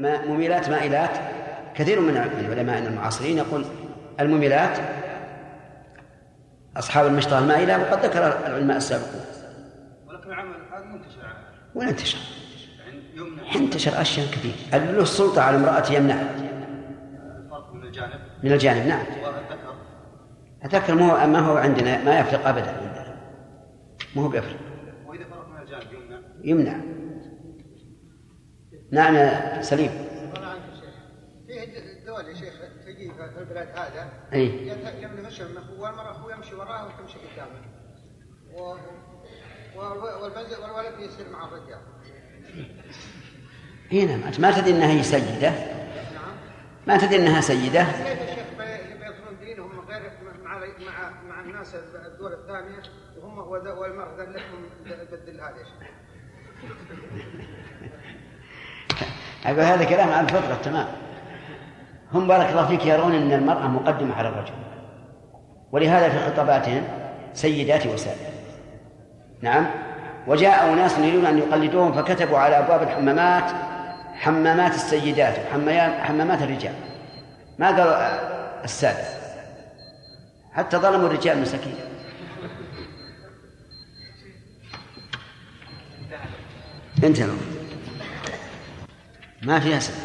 مميلات مائلات كثير من العلماء المعاصرين يقول المميلات أصحاب المشطة المائلة وقد ذكر العلماء السابقون. ولكن العمل هذا منتشر. وين انتشر؟ انتشر أشياء كثير. له السلطة على امرأة يمنعها من الجانب. من الجانب نعم. أتذكر. ما هو ما هو عندنا ما يفرق أبدا. عندنا ما هو بيفرق. وإذا فرق من الجانب يمنع. يمنع. نعم يا سليم. فيه الدول يا شيخ. تجي في البلاد هذا. أي. يمنع مشي والمرأة هو يمشي وراها وتمشي قدامه. و... والولد يصير مع الرجال. اي نعم انت ما تدري إنها هي سيدة؟ نعم. ما تدري إنها سيدة؟ كيف يا شيخ بيدخلون دينهم غير مع مع مع الناس الدول الثانية؟ وهم والمرأة لهم بدل هذا يا شيخ. أقول هذا كلام عن الفطرة تمام. هم بارك الله فيك يرون أن المرأة مقدمة على الرجل. ولهذا في خطاباتهم سيداتي وسادتي نعم. وجاء أناس يريدون أن يقلدوهم فكتبوا على أبواب الحمامات حمامات السيدات وحمامات الرجال. ما قالوا السادة؟ حتى ظلموا الرجال مساكين. انتهى. ما فيها سبب.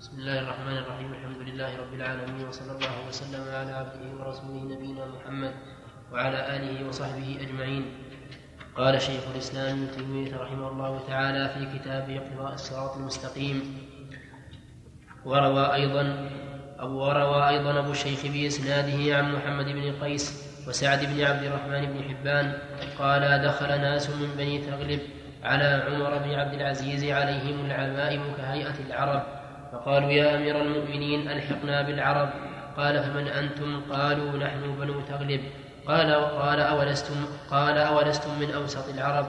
بسم الله الرحمن الرحيم. الحمد لله رب العالمين وصلى الله وسلم على عبده ورسوله نبينا محمد وعلى آله وصحبه أجمعين. قال شيخ الإسلام ابن تيمية رحمه الله تعالى في كتابه اقتضاء الصراط المستقيم. وروى أيضا أو وروى أيضا أبو الشيخ بإسناده عن محمد بن قيس وسعد بن عبد الرحمن بن حبان قال دخل ناس من بني تغلب على عمر بن عبد العزيز عليهم العمائم كهيئة العرب فقالوا يا أمير المؤمنين ألحقنا بالعرب؟ قال فمن أنتم؟ قالوا نحن بنو تغلب قال قال أولستم؟ قال أولستم من أوسط العرب؟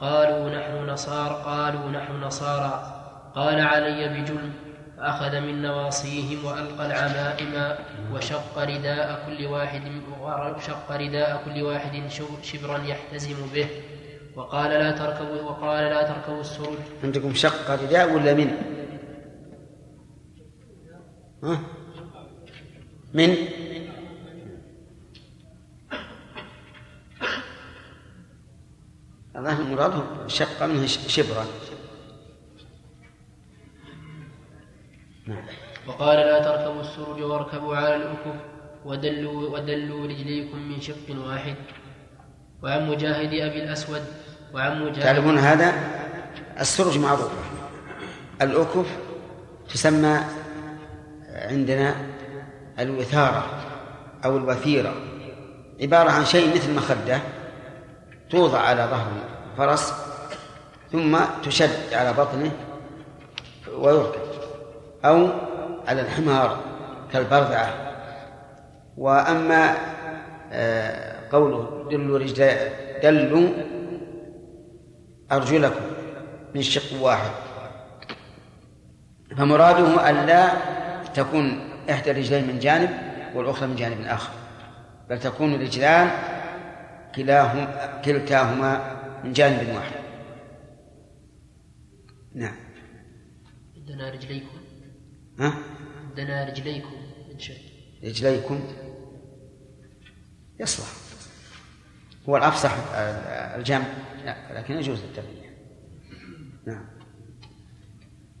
قالوا نحن نصار قالوا نحن نصارى. قال علي بجلم فأخذ من نواصيهم وألقى العمائم وشق رداء كل واحد وشق رداء كل واحد شبرا يحتزم به وقال لا تركبوا وقال لا تركبوا السرج عندكم شق رداء ولا من؟ ها؟ من؟ الله المراد شق منه شبرا نعم. وقال لا تركبوا السرج واركبوا على الأكف ودلوا ودلوا رجليكم من شق واحد. وعن مجاهد أبي الأسود وعن مجاهد تعرفون هذا؟ السرج معروفة الأكف تسمى عندنا الوثارة أو الوثيرة. عبارة عن شيء مثل مخدة توضع على ظهر الفرس ثم تشد على بطنه ويركب أو على الحمار كالبرذعة. وأما آه، قوله دلوا رجل دلوا أرجلكم من شق واحد. فمراده أن لا تكون إحدى الرجلين من جانب والأخرى من جانب آخر بل تكون الرجلان كلاهما كلتاهما من جانب واحد. نعم. عندنا رجليكم. ها؟ عندنا رجليكم من شيء رجليكم. يصلح. هو الأفصح الجمع لا لكن يجوز التغيير نعم.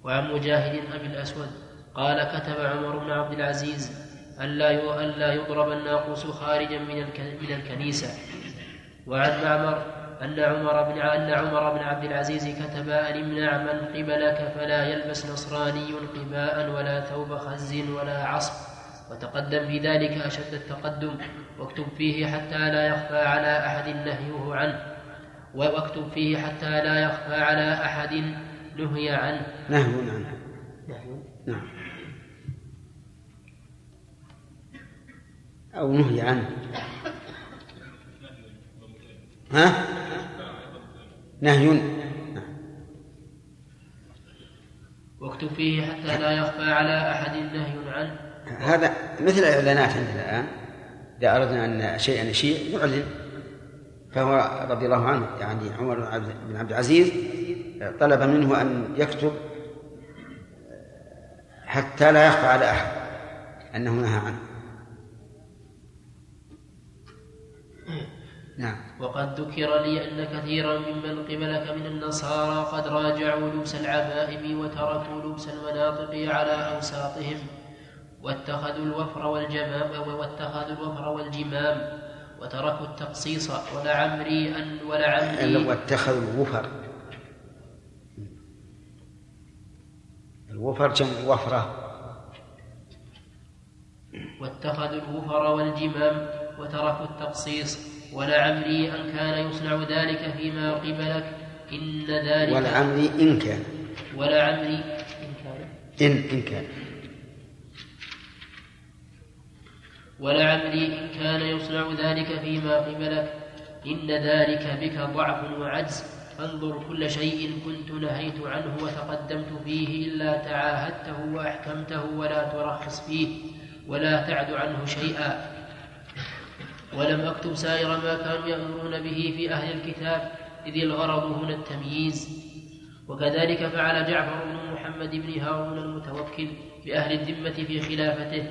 وعن مجاهد أبي الأسود قال كتب عمر بن عبد العزيز ألا ألا يضرب الناقوس خارجا من من الكنيسة. وعن معمر أن عمر بن أن عمر بن عبد العزيز كتب أن امنع من قبلك فلا يلبس نصراني قباء ولا ثوب خز ولا عصب. وتقدم في ذلك أشد التقدم واكتب فيه حتى لا يخفى على أحد نهيه عنه واكتب فيه حتى لا يخفى على أحد نهي عنه. نهي عنه نهي. نعم. أو نهي عنه. ها؟ نهي. واكتب فيه حتى لا يخفى على أحد نهي عنه. هذا مثل الإعلانات عندنا الآن إذا أردنا أن شيئا نشيع نعلن. فهو رضي الله عنه يعني عمر بن عبد العزيز طلب منه أن يكتب حتى لا يخفى على أحد أنه نهى عنه. نعم. وقد ذكر لي أن كثيرا ممن قبلك من النصارى قد راجعوا لبس العمائم وتركوا لبس المناطق على أوساطهم. واتخذوا الوفر والجمام واتخذوا الوفر والجمام وتركوا التقصيص ولعمري أن ولعمري واتخذوا الوفر. الوفر جمع وفرة واتخذوا الوفر والجمام وتركوا التقصيص ولعمري أن كان يصنع ذلك فيما قبلك إن ذلك ولعمري إن كان. ولعمري إن كان. إن إن كان. ولعمري إن كان يصنع ذلك فيما قبلك إن ذلك بك ضعف وعجز. فانظر كل شيء كنت نهيت عنه وتقدمت فيه إلا تعاهدته وأحكمته ولا ترخص فيه ولا تعد عنه شيئا. ولم أكتب سائر ما كانوا يأمرون به في أهل الكتاب إذ الغرض هنا التمييز. وكذلك فعل جعفر بن محمد بن هارون المتوكل بأهل الذمة في خلافته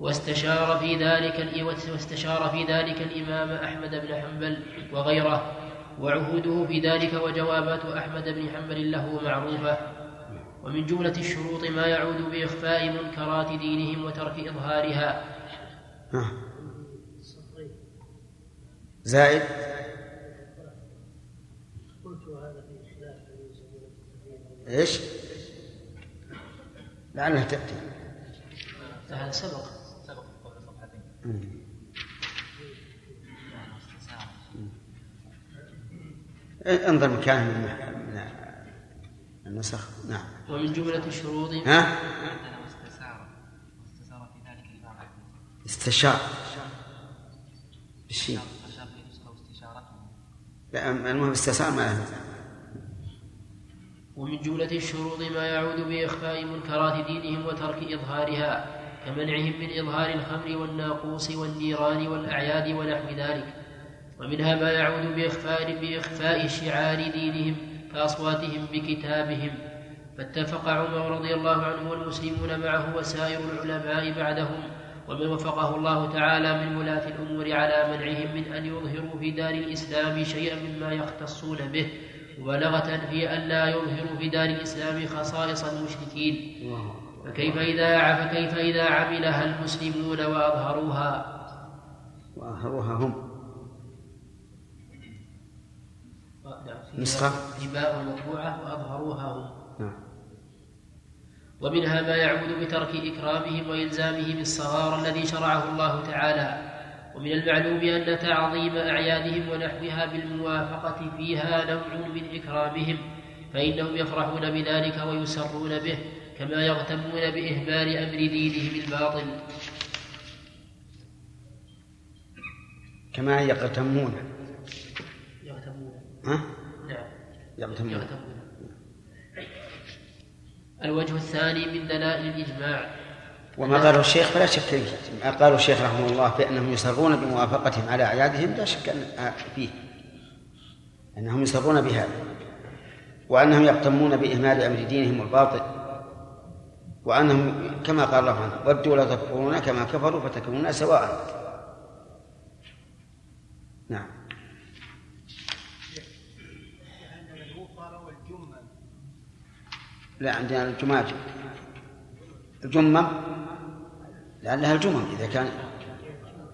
واستشار في ذلك واستشار في ذلك الإمام أحمد بن حنبل وغيره وعهوده في ذلك وجوابات أحمد بن حنبل له معروفة. ومن جملة الشروط ما يعود بإخفاء منكرات دينهم وترك إظهارها. زائد. إيش؟ لعلها تأتي. هذا سبق انظر مكانه من النسخ. نعم. ومن جملة الشروط ها؟ واستسار واستسار في ذلك الإمام أحمد استشار. واستشارته لا المهم استشار ما له. ومن جملة الشروط ما يعود بإخفاء منكرات دينهم وترك إظهارها. كمنعهم من إظهار الخمر والناقوس والنيران والأعياد ونحو ذلك ومنها ما يعود بإخفاء بإخفاء شعار دينهم كأصواتهم بكتابهم. فاتفق عمر رضي الله عنه والمسلمون معه وسائر العلماء بعدهم ومن وفقه الله تعالى من ولاة الأمور على منعهم من أن يظهروا في دار الإسلام شيئا مما يختصون به مبالغة في أن لا يظهروا في دار الإسلام خصائص المشركين. فكيف إذا فكيف إذا عملها المسلمون وأظهروها؟ وآخرها هم. نسخة؟ في باب المطبوعة وأظهروها هم. نعم. ومنها ما يعود بترك إكرامهم وإلزامهم الصغار الذي شرعه الله تعالى. ومن المعلوم أن تعظيم أعيادهم ونحوها بالموافقة فيها نوع من إكرامهم فإنهم يفرحون بذلك ويسرون به. كما يغتمون بإهمال أمر دينهم الباطل. كما يغتمون. يغتمون. ها؟ نعم. يغتمون. يغتمون. الوجه الثاني من دلائل الإجماع. وما قاله الشيخ فلا شك فيه. ما قاله الشيخ رحمه الله بأنهم يصرون بموافقتهم على أعيادهم لا شك أن فيه. أنهم يصرون بهذا. وأنهم يغتمون بإهمال أمر دينهم الباطل. وأنهم كما قال الله عنه ودوا لا تكفرون كما كفروا فتكونون سواء. نعم. لا عندنا الجماجم الجمم لعلها الجمم إذا كان.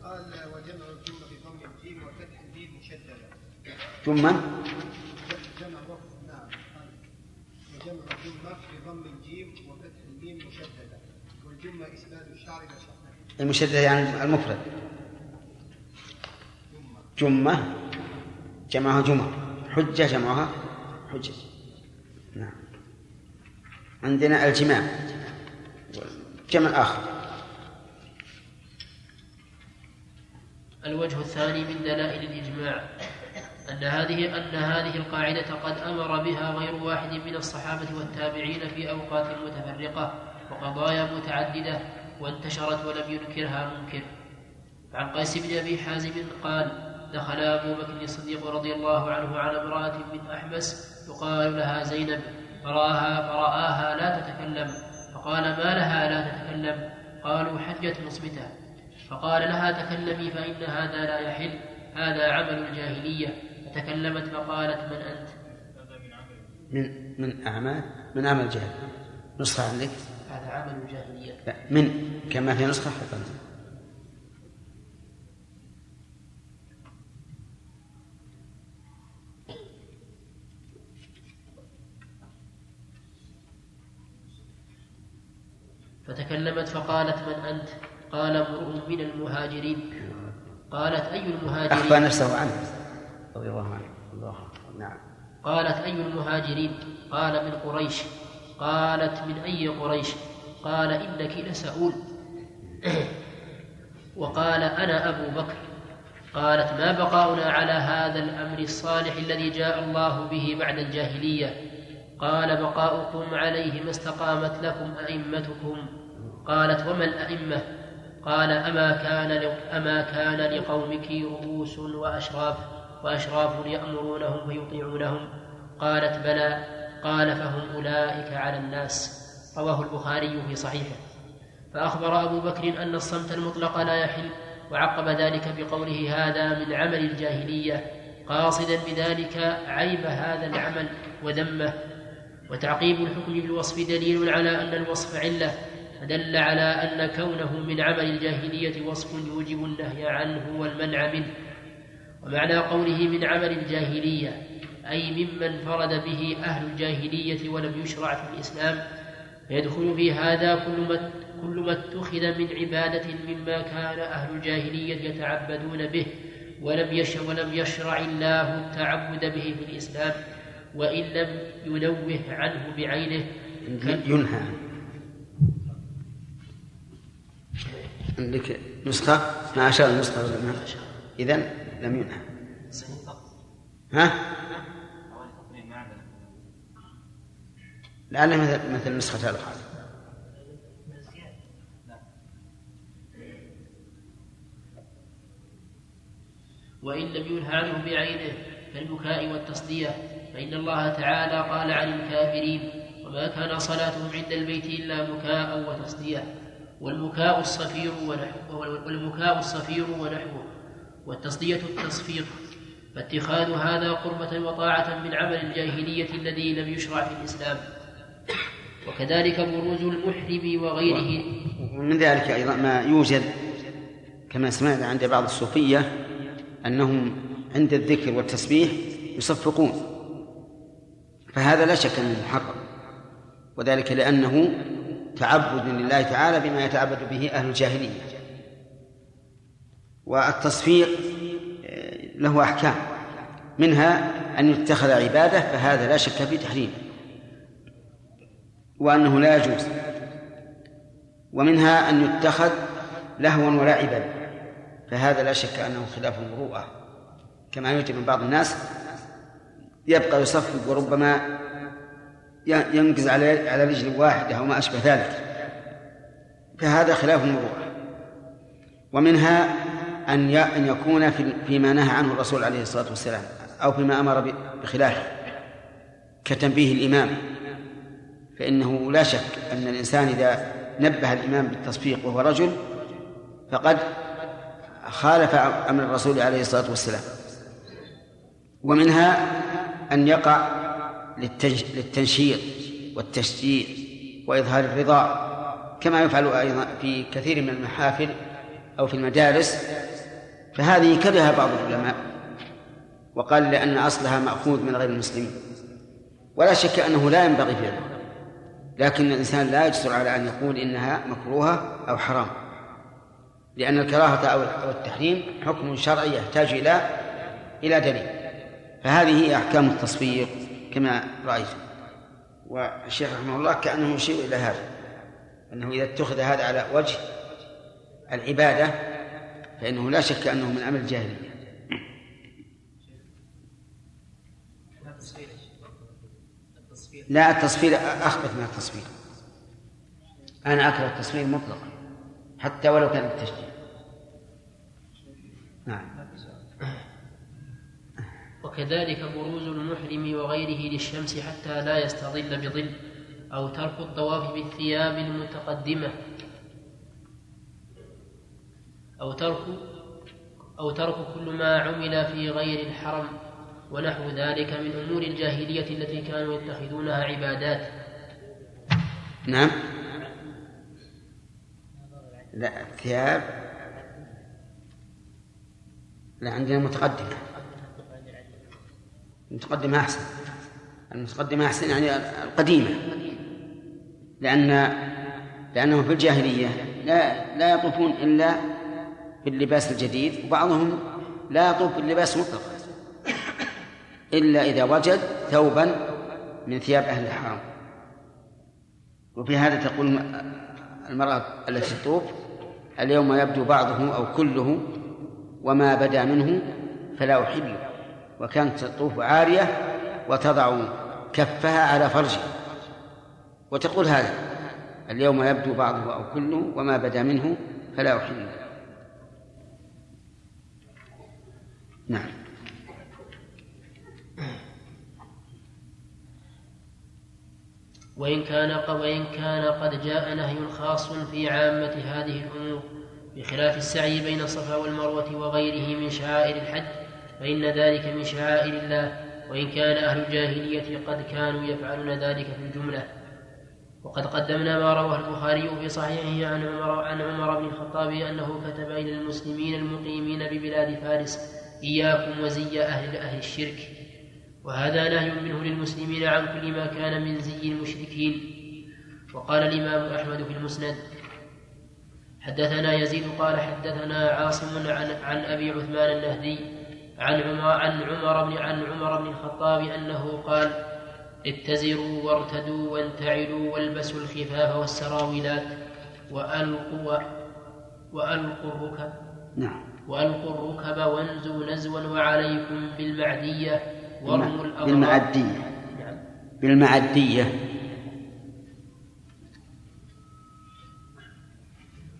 قال وجمع الجمل بضم الجيم وفتح الجيم مشددا جما جمع وفر نعم قال وجمع الجمة بضم الجيم وفتح الجيم مشددا والجمة إسناد الشعر إلى شعر المشدد يعني المفرد. جمة. جمعها جمع. حجة جمعها حجة. نعم. عندنا الجماع. جمع آخر. الوجه الثاني من دلائل الإجماع. أن هذه أن هذه القاعدة قد أمر بها غير واحد من الصحابة والتابعين في أوقات متفرقة. وقضايا متعددة وانتشرت ولم ينكرها منكر. عن قيس بن أبي حازم قال دخل أبو بكر الصديق رضي الله عنه على امرأة من أحمس يقال لها زينب فرآها فرآها لا تتكلم فقال ما لها لا تتكلم؟ قالوا حجت مصمتة. فقال لها تكلمي فإن هذا لا يحل هذا عمل الجاهلية. فتكلمت فقالت من أنت؟ من من أعمال من أعمال الجهل نسخة عندك؟ هذا عمل الجاهلية لا من كما في نسخة أنت فتكلمت فقالت من أنت؟ قال امرؤ من المهاجرين. قالت أي المهاجرين؟ أخفى نفسه عنه. رضي الله عنه. الله. نعم. قالت أي المهاجرين؟ قال من قريش. قالت من أي قريش؟ قال إنك لسؤول وقال أنا أبو بكر. قالت ما بقاؤنا على هذا الأمر الصالح الذي جاء الله به بعد الجاهلية؟ قال بقاؤكم عليه ما استقامت لكم أئمتكم. قالت وما الأئمة؟ قال أما كان أما كان لقومك رؤوس وأشراف وأشراف يأمرونهم ويطيعونهم؟ قالت بلى. قال فهم أولئك على الناس. رواه البخاري في صحيحه. فأخبر أبو بكر أن الصمت المطلق لا يحل وعقب ذلك بقوله هذا من عمل الجاهلية قاصدا بذلك عيب هذا العمل وذمه وتعقيب الحكم بالوصف دليل على أن الوصف علة فدل على أن كونه من عمل الجاهلية وصف يوجب النهي عنه والمنع منه. ومعنى قوله من عمل الجاهلية أي ممن فرد به أهل الجاهلية ولم يشرع في الإسلام فيدخل في هذا كل ما كل ما اتخذ من عبادة مما كان أهل الجاهلية يتعبدون به ولم يشرع ولم يشرع الله التعبد به في الإسلام وإن لم ينوه عنه بعينه. ينهى. عندك نسخة؟ ما أشار النسخة إذن لم ينهى. ها؟ لعله مثل مثل نسخة هذا الخالد وإن لم ينه عنه بعينه كالبكاء والتصدية فإن الله تعالى قال عن الكافرين وما كان صلاتهم عند البيت إلا مكاء وتصدية والمكاء الصفير ونحوه والمكاء الصفير ونحوه والتصدية التصفيق فاتخاذ هذا قربة وطاعة من عمل الجاهلية الذي لم يشرع في الإسلام. وكذلك بروز المحرم وغيره. ومن ذلك أيضا ما يوجد كما سمعنا عند بعض الصوفية أنهم عند الذكر والتسبيح يصفقون فهذا لا شك أنه محرم وذلك لأنه تعبد لله تعالى بما يتعبد به أهل الجاهلية والتصفيق آه، له أحكام منها أن يتخذ عبادة فهذا لا شك في تحريمه. وأنه لا يجوز. ومنها أن يتخذ لهوا ولعبا فهذا لا شك أنه خلاف المروءة كما يوجد من بعض الناس يبقى يصفق وربما ينقز على على رجل واحدة أو ما أشبه ذلك. فهذا خلاف المروءة ومنها أن أن يكون في فيما نهى عنه الرسول عليه الصلاة والسلام أو فيما أمر بخلافه كتنبيه الإمام. فإنه لا شك أن الإنسان إذا نبه الإمام بالتصفيق وهو رجل فقد خالف أمر الرسول عليه الصلاة والسلام. ومنها أن يقع للتنشيط والتشجيع وإظهار الرضا كما يفعل أيضا في كثير من المحافل أو في المدارس. فهذه كرهها بعض العلماء وقال لأن أصلها مأخوذ من غير المسلمين. ولا شك أنه لا ينبغي فعله. لكن الإنسان لا يجسر على أن يقول إنها مكروهة أو حرام. لأن الكراهة أو التحريم حكم شرعي يحتاج إلى إلى دليل. فهذه هي أحكام التصفيق كما رأيت. والشيخ رحمه الله كأنه يشير إلى هذا أنه إذا اتخذ هذا على وجه العبادة فإنه لا شك أنه من عمل الجاهلية. لا التصفير أخبث من التصفير. أنا أكره التصفير مطلقا حتى ولو كان بالتشجيع. نعم. وكذلك بروز المحرم وغيره للشمس حتى لا يستظل بظل أو ترك الطواف بالثياب المتقدمة. أو ترك أو ترك كل ما عمل في غير الحرم. ونحو ذلك من أمور الجاهلية التي كانوا يتخذونها عبادات. نعم. لا الثياب. لا عندنا متقدمة. المتقدمة أحسن. المتقدمة أحسن يعني القديمة. لأن لأنهم في الجاهلية لا لا يطوفون إلا باللباس الجديد وبعضهم لا يطوف باللباس مطلقا. إلا إذا وجد ثوبا من ثياب أهل الحرم وفي هذا تقول المرأة التي تطوف اليوم يبدو بعضه أو كله وما بدا منه فلا أحله وكانت تطوف عارية وتضع كفها على فرجها. وتقول هذا اليوم يبدو بعضه أو كله وما بدا منه فلا أحله نعم. وإن كان وإن كان قد جاء نهي خاص في عامة هذه الأمور بخلاف السعي بين الصفا والمروة وغيره من شعائر الحج فإن ذلك من شعائر الله وإن كان أهل الجاهلية قد كانوا يفعلون ذلك في الجملة. وقد قدمنا ما رواه البخاري في صحيحه عن عمر عن عمر بن الخطاب أنه كتب إلى المسلمين المقيمين ببلاد فارس إياكم وزي أهل أهل الشرك. وهذا نهي منه للمسلمين عن كل ما كان من زي المشركين. وقال الإمام أحمد في المسند حدثنا يزيد قال حدثنا عاصم عن, عن أبي عثمان النهدي عن عمر عن عمر بن عن عمر بن الخطاب أنه قال اتزروا وارتدوا وانتعلوا والبسوا الخفاف والسراويلات وألقوا وألقوا الركب. نعم. وألقوا الركب وانزوا نزوا وعليكم بالمعدية الأغراض بالمعدية. بالمعدية.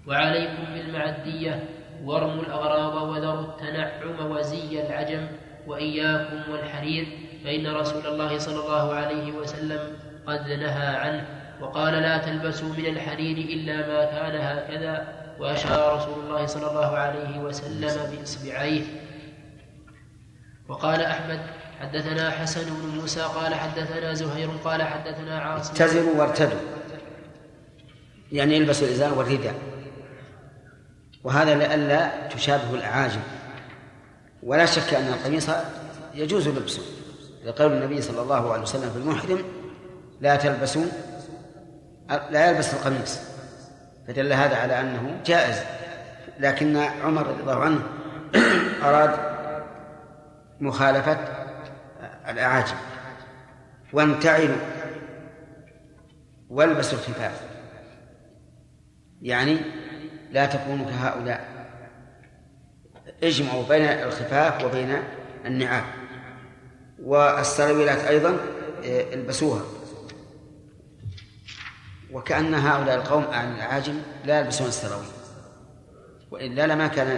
وعليكم بالمعدية وارموا الأغراض وذروا التنعم وزي العجم وإياكم والحرير فإن رسول الله صلى الله عليه وسلم قد نهى عنه وقال لا تلبسوا من الحرير إلا ما كان هكذا. وأشار رسول الله صلى الله عليه وسلم بإصبعيه. وقال أحمد حدثنا حسن بن موسى قال حدثنا زهير قال حدثنا عاصم. اتزروا وارتدوا. يعني يلبسوا الإزار والرداء. وهذا لئلا تشابه الأعاجم. ولا شك أن القميص يجوز لبسه. لقول النبي صلى الله عليه وسلم في المحرم لا تلبسوا لا يلبس القميص. فدل هذا على أنه جائز. لكن عمر رضي الله عنه أراد مخالفة الأعاجم. وانتعلوا. والبسوا الخفاف. يعني لا تكونوا كهؤلاء. اجمعوا بين الخفاف وبين النعال والسراويلات أيضا إيه، البسوها. وكأن هؤلاء القوم عن الأعاجم لا يلبسون السراويل وإلا لما كان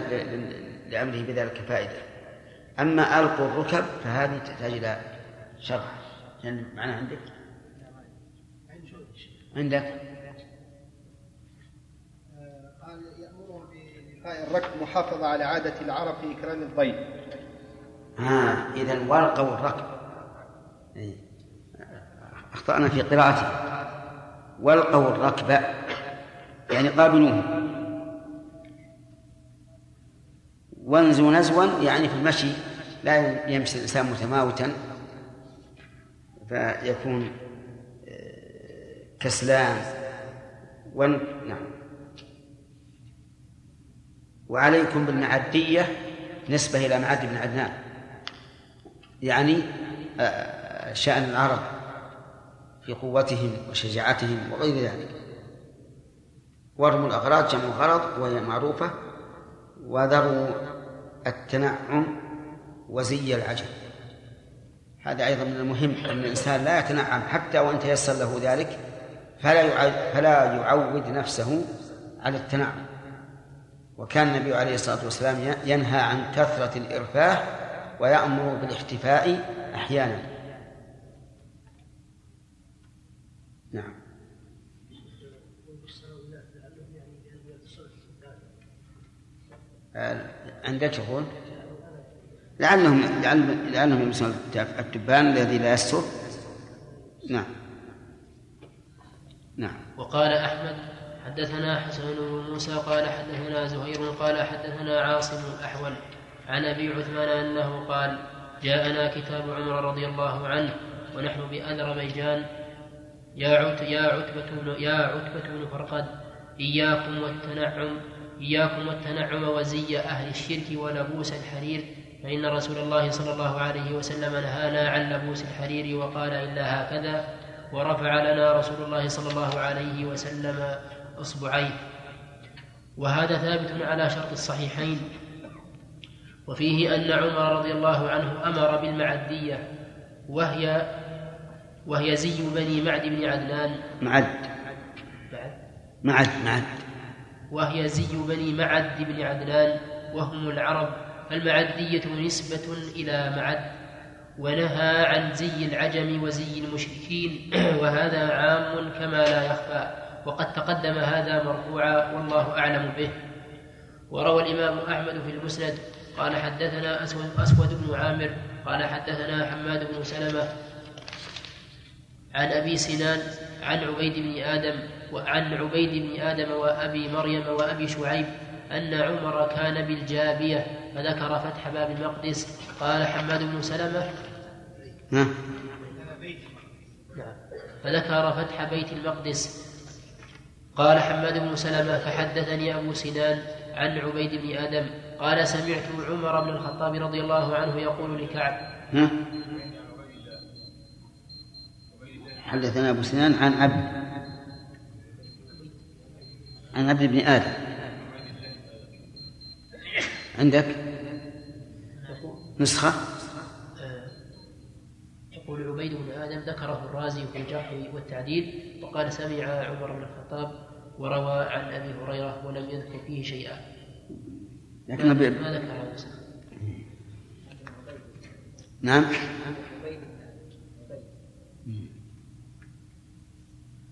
لأمره بذلك فائدة. أما ألقوا الركب فهذه تحتاج إلى شرح. يعني معنى عندك؟ عندك؟ قال يأمرهم بإلقاء الركب محافظة على عادة العرب في إكرام الضيف. ها إذا ولقوا الركب إيه. أخطأنا في قراءته. ولقوا الركب يعني قابلوه وانزوا نزوا يعني في المشي. لا يمشي الإنسان متماوتا فيكون آه، كسلان. ون... نعم. وعليكم بالمعدية نسبة إلى معد بن عدنان. يعني آه، شأن العرب في قوتهم وشجاعتهم وغير ذلك. ورم الأغراض جمع غرض وهي معروفة وذروا التنعم وزي العجب هذا أيضا من المهم أن الإنسان لا يتنعم حتى وإن تيسر له ذلك فلا فلا يعود نفسه على التنعم. وكان النبي عليه الصلاة والسلام ينهى عن كثرة الإرفاه ويأمر بالاختفاء أحيانا. نعم. آه، عندك تقول لعلهم لعلهم يلبسون التبان الذي لا يستر. نعم. نعم. وقال أحمد حدثنا حسن بن موسى قال حدثنا زهير قال حدثنا عاصم الأحول عن أبي عثمان أنه قال جاءنا كتاب عمر رضي الله عنه ونحن بأذربيجان. يا عت يا عتبة يا عتبة بن فرقد إياكم والتنعم إياكم والتنعم وزي أهل الشرك ولبوس الحرير. فإن رسول الله صلى الله عليه وسلم نهانا عن لبوس الحرير وقال إلا هكذا ورفع لنا رسول الله صلى الله عليه وسلم إصبعيه. وهذا ثابت على شرط الصحيحين. وفيه أن عمر رضي الله عنه أمر بالمعدية وهي وهي زي بني معد بن عدنان. معد معد. معد معد. وهي زي بني معد بن عدنان وهم العرب. المعدية نسبة إلى معد ونهى عن زي العجم وزي المشركين وهذا عام كما لا يخفى وقد تقدم هذا مرفوعا والله أعلم به. وروى الإمام أحمد في المسند قال حدثنا أسود, أسود بن عامر قال حدثنا حماد بن سلمة عن أبي سنان عن عبيد بن آدم وعن عبيد بن آدم وأبي مريم وأبي شعيب أن عمر كان بالجابية فذكر فتح باب المقدس. قال حماد بن سلمة نعم. فذكر فتح بيت المقدس. قال حماد بن سلمة فحدثني أبو سنان عن عبيد بن آدم. قال سمعت عمر بن الخطاب رضي الله عنه يقول لكعب حدثنا أبو سنان عن عبد عن عبد بن آدم. عندك نسخة؟ يقول عبيد بن آدم ذكره الرازي في الجرح والتعديل وقال سمع عمر بن الخطاب وروى عن أبي هريرة ولم يذكر فيه شيئا. لكن ما ذكر نسخ نعم.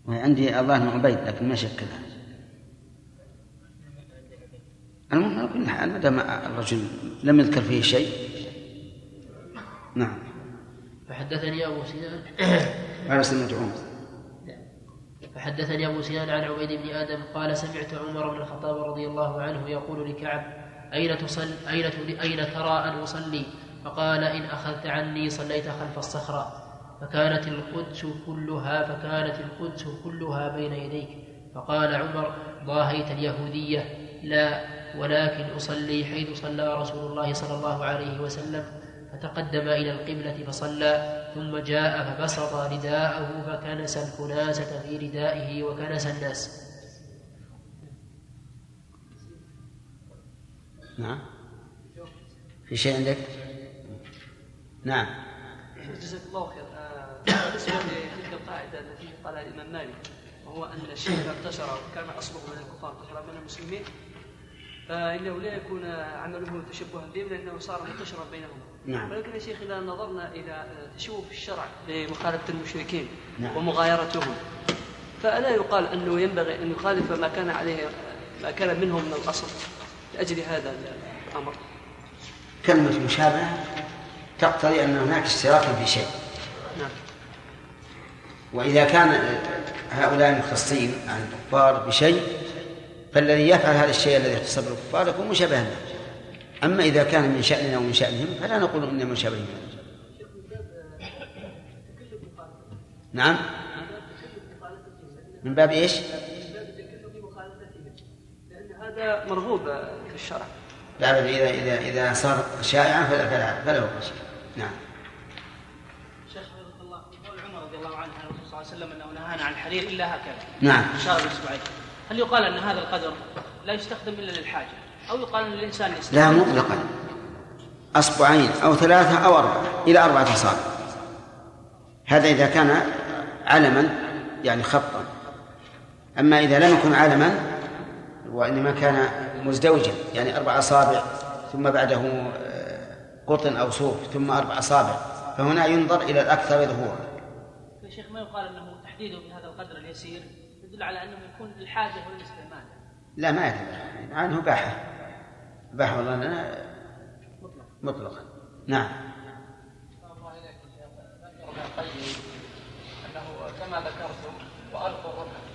وعندي الله بن عبيد لكن ما شكلها. المهم على كل حال ما دام الرجل لم يذكر فيه شيء. نعم. فحدثني أبو سنان على سنة عمر فحدثني أبو سنان عن عبيد بن آدم قال سمعت عمر بن الخطاب رضي الله عنه يقول لكعب أين تصل أين أين ترى أن أصلي؟ فقال إن أخذت عني صليت خلف الصخرة. فكانت القدس كلها فكانت القدس كلها بين يديك. فقال عمر ضاهيت اليهودية. لا ولكن أصلي حيث صلى رسول الله صلى الله عليه وسلم فتقدم إلى القبلة فصلى ثم جاء فبسط رداءه فكنس الكناسة في ردائه وكنس الناس. نعم. في شيء عندك؟ نعم. جزاك الله خير. آه، بالنسبة لتلك القاعدة التي قالها الإمام مالك وهو أن الشرك انتشر وكان أصله من الكفار انتشر من المسلمين فانه لا يكون عمله تشبها بهم لأنه صار منتشرا بينهم نعم. ولكن يا شيخ إذا نظرنا إلى تشوف الشرع لمخالفة المشركين نعم. ومغايرتهم فالا يقال أنه ينبغي أن يخالف ما كان عليه ما كان منهم من الأصل لأجل هذا الأمر كلمة مشابهة تقتضي أن هناك اشتراكا في شيء نعم وإذا كان هؤلاء مختصين عن الكفار بشيء فالذي يفعل هذا الشيء الذي يختص بالكفار يكون مشابها له أما إذا كان من شأننا ومن شأنهم فلا نقول إنه مشابه نعم. من باب إيش؟ لأن هذا مرغوب في الشرع لا بل إذا إذا إذا صار شائعا فلا فلا فلا هو نعم. شيخ الله قول عمر رضي الله عنه عن الرسول صلى الله عليه وسلم أنه نهانا عن الحرير إلا هكذا. نعم. اشار باصبعيه هل يقال أن هذا القدر لا يستخدم إلا للحاجة؟ أو يقال أن الإنسان يستخدم لا مطلقا أصبعين أو ثلاثة أو أربعة إلى أربعة أصابع. هذا إذا كان علما يعني خطأ. أما إذا لم يكن علما وإنما كان مزدوجا يعني أربع أصابع ثم بعده آه، قطن أو صوف ثم أربع أصابع فهنا ينظر إلى الأكثر ظهورا. يا شيخ ما يقال أنه تحديده بهذا القدر اليسير؟ يدل على أنه يكون للحاجة والاستعمال لا ما يدل. عنه باحة. باحة والله لنا مطلقا. نعم. ابن القيم أنه كما ذكرتم وألقوا الركب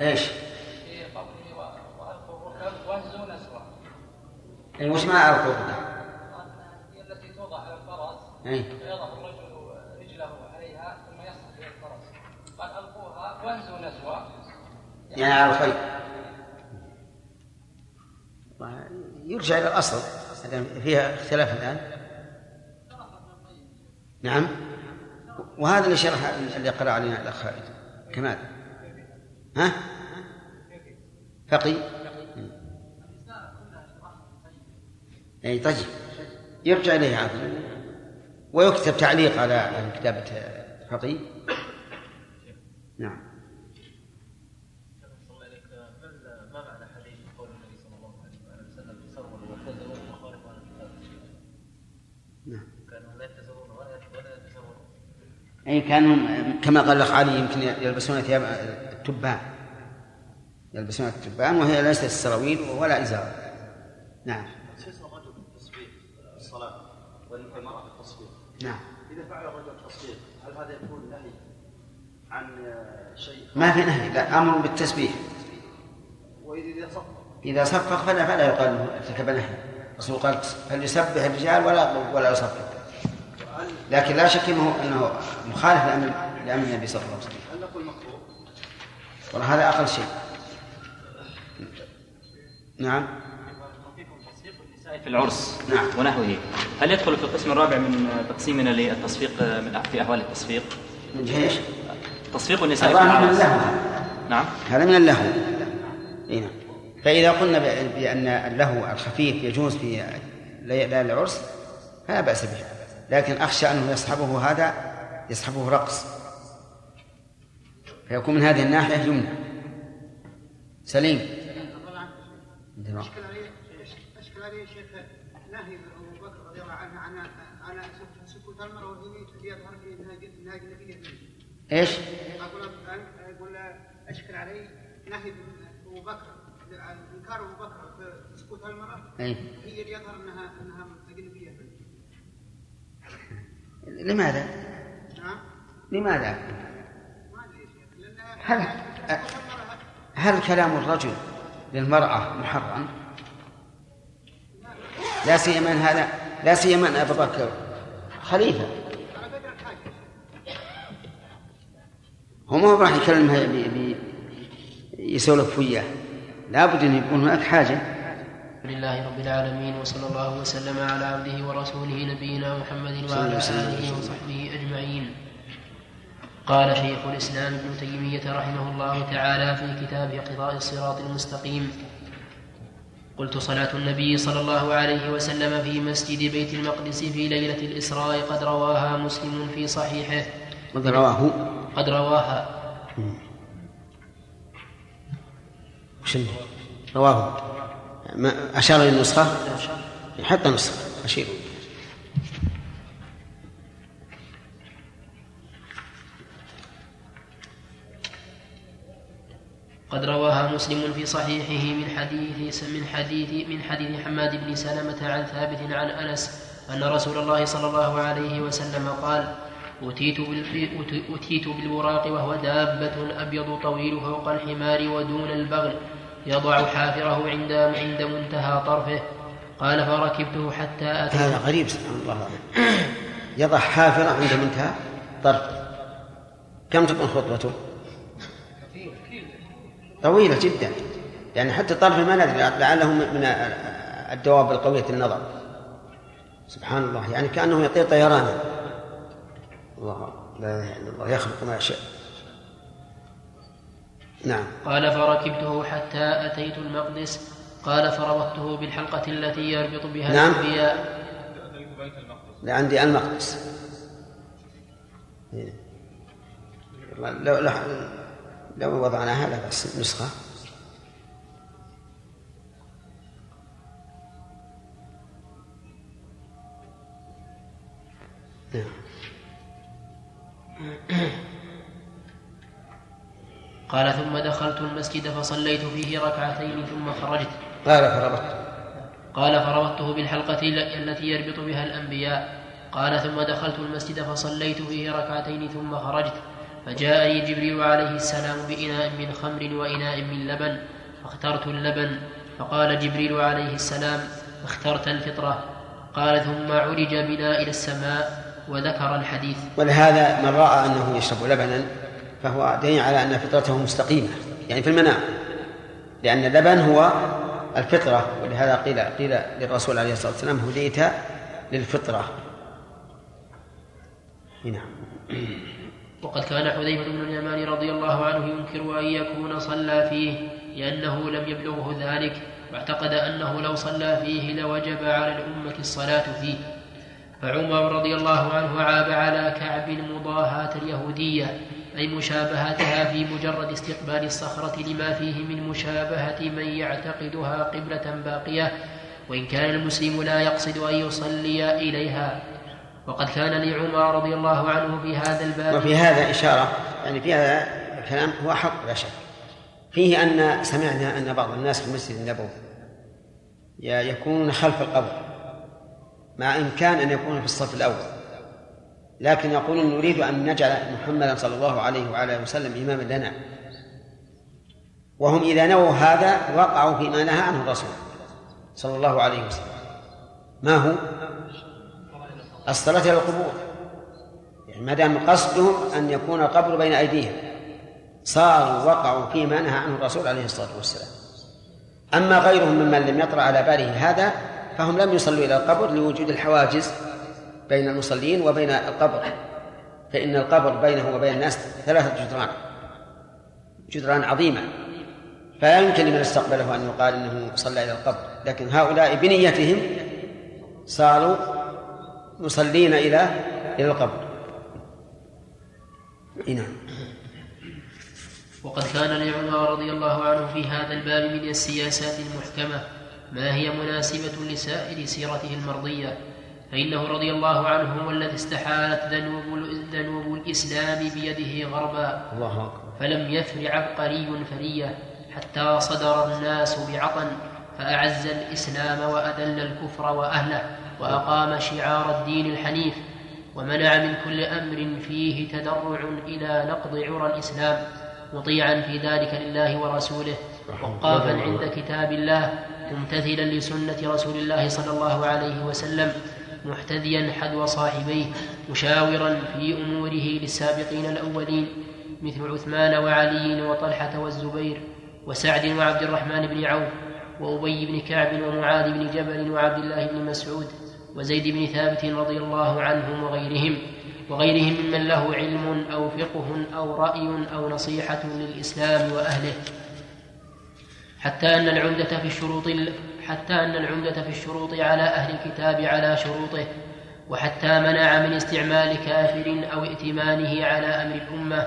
إيش؟ في قوله و- وألقوا الركب وهزوا نسوة يعني وش معنى الركوب؟ هي التي توضع على الفرس أي. فيضع الرجل رجله عليها ثم يصعد إلى الفرس قال ألقوها يعني على الخير. يرجع إلى الأصل. فيها اختلاف الآن. نعم. وهذا اللي شرح اللي قرأ علينا الأخ كمال. ها؟ فقي. أي طيب. يرجع إليه عاد ويكتب تعليق على كتابة فقي. نعم. ما معنى حديث قول النبي صلى الله عليه وسلم الكتاب نعم. كانوا لا يتزرون ولا يتزرون أي كانوا كما قال الأخ علي يمكن يلبسون ثياب التبان. يلبسون التبان وهي ليست السراويل ولا إزار نعم. الرجل والمرأة بالتصفيق نعم. إذا فعل الرجل التصفيق هل هذا يكون عن آه، شيء ما في نهي لا أمر بالتسبيح وإذا صفق إذا صفق فلا فلا يقال أنه ارتكب نهي الرسول قال فليسبح الرجال ولا ولا يصفق لكن لا شك انه إنه مخالف لامر لأمر النبي صلى الله عليه وسلم هل نقول مكروه؟ والله هذا أقل شيء نعم في العرس نعم. ونحوه هل يدخل في القسم الرابع من تقسيمنا للتصفيق من في أحوال التصفيق؟ من جهة إيش؟ تصفيق النساء في الظاهر من اللهو. نعم. هذا من اللهو. إي نعم. فإذا قلنا ب- بأن اللهو الخفيف يجوز في ليالي العرس فلا بأس به. لكن أخشى أنه يصحبه هذا يصحبه رقص. فيكون من هذه الناحية يمنع سليم. عليه اشكل عليه شيخ نهي أبو بكر رضي الله عنه عن عن سكوت يظهر في نهايه النبي إيش؟ أقول أقول اشكل عليه نهي ابو بكر عن انكار ابو بكر في سكوت المراه أي. هي اللي يظهر انها إنها اجنبيه لماذا؟ نعم لماذا؟ ما أدري لأن هل هل كلام الرجل للمرأة محرم؟ لا سيما هذا لا سيما أن أبا بكر خليفة هو ما راح يكلمها يسولف وياه لابد أن يكون هناك حاجة لله رب العالمين وصلى الله وسلم على عبده ورسوله نبينا محمد وعلى آله وصحبه أجمعين. قال شيخ الإسلام ابن تيمية رحمه الله تعالى في كتابه قضاء الصراط المستقيم قلت صلاة النبي صلى الله عليه وسلم في مسجد بيت المقدس في ليلة الإسراء قد رواها مسلم في صحيحه. قد رواه. قد رواها. وش رواه. ما أشار للنسخة حتى نسخة أشير. قد رواها مسلم في صحيحه من حديث من حديث من حديث حماد بن سلمة عن ثابت عن أنس أن رسول الله صلى الله عليه وسلم قال أتيت أتيت بالبراق وهو دابة أبيض طويل فوق الحمار ودون البغل يضع حافره عند عند منتهى طرفه. قال فركبته حتى أتيت. هذا غريب سبحان الله. يضع حافرة عند منتهى طرف. كم تكون خطوته؟ طويلة جدا. يعني حتى طرف ما ندري لعله من الدواب القوية النظر سبحان الله. يعني كأنه يطير طيرانا. الله لا إله إلا الله. يخلق ما يشاء. نعم. قال فركبته حتى أتيت المقدس. قال فربطته بالحلقة التي يربط بها نعم. الأنبياء. المقدس. لو لو, لو وضعناها لا بس نسخة. نعم. قال ثم دخلت المسجد فصليت فيه ركعتين ثم خرجت. قال فربطت. قال فربطته بالحلقة التي يربط بها الأنبياء. قال ثم دخلت المسجد فصليت فيه ركعتين ثم خرجت. فجاءني جبريل عليه السلام بإناء من خمر وإناء من لبن فاخترت اللبن. فقال جبريل عليه السلام اخترت الفطرة. قال ثم عرج بنا إلى السماء وذكر الحديث. ولهذا من رأى أنه يشرب لبنا فهو دليل على أن فطرته مستقيمة يعني في المنام لأن اللبن هو الفطرة ولهذا قيل قيل للرسول عليه الصلاة والسلام هديت للفطرة. نعم. وقد كان حذيفة بن اليمان رضي الله عنه ينكر أن يكون صلى فيه لأنه لم يبلغه ذلك واعتقد أنه لو صلى فيه لوجب على الأمة الصلاة فيه. فعمر رضي الله عنه عاب على كعب مضاهاة اليهودية أي مشابهتها في مجرد استقبال الصخرة لما فيه من مشابهة من يعتقدها قبلة باقية وإن كان المسلم لا يقصد أن يصلي إليها. وقد كان لعمر رضي الله عنه في هذا الباب وفي هذا إشارة يعني في هذا الكلام هو حق لا شك. فيه أن سمعنا أن بعض الناس في المسجد النبوي يكونون خلف القبر مع إمكان أن يكونوا في الصف الأول. لكن يقولون نريد أن نجعل محمدا صلى الله عليه وعلى وسلم إماما لنا. وهم إذا نووا هذا وقعوا فيما نهى عنه الرسول صلى الله عليه وسلم. ما هو؟ الصلاة إلى القبور. يعني ما دام قصدهم أن يكون القبر بين أيديهم. صاروا وقعوا فيما نهى عنه الرسول عليه الصلاة والسلام. أما غيرهم ممن لم يطرأ على باله هذا فهم لم يصلوا إلى القبر لوجود الحواجز بين المصلين وبين القبر. فإن القبر بينه وبين الناس ثلاثة جدران. جدران عظيمة. فلا يمكن لمن استقبله أن يقال أنه صلى إلى القبر. لكن هؤلاء بنيتهم صاروا مصلين إلى إلى القبر. نعم. وقد كان لعمر رضي الله عنه في هذا الباب من السياسات المحكمة ما هي مناسبة لسائر سيرته المرضية. فإنه رضي الله عنه هو الذي استحالت ذنوب, ذنوب الإسلام بيده غربا. الله أكبر. فلم يفر عبقري فرية حتى صدر الناس بعطن فأعز الإسلام وأذل الكفر وأهله وأقام شعار الدين الحنيف ومنع من كل أمر فيه تدرع إلى نقض عرى الإسلام مطيعا في ذلك لله ورسوله وقافا عند كتاب الله ممتثلا لسنة رسول الله صلى الله عليه وسلم محتذيا حذو صاحبيه مشاورا في أموره للسابقين الأولين مثل عثمان وعلي وطلحة والزبير وسعد وعبد الرحمن بن عوف وأبي بن كعب ومعاذ بن جبل وعبد الله بن مسعود وزيد بن ثابت رضي الله عنهم وغيرهم وغيرهم ممن له علم أو فقه أو رأي أو نصيحة للإسلام وأهله. حتى أن العمدة في الشروط حتى أن العمدة في الشروط على أهل الكتاب على شروطه وحتى منع من استعمال كافر أو ائتمانه على أمر الأمة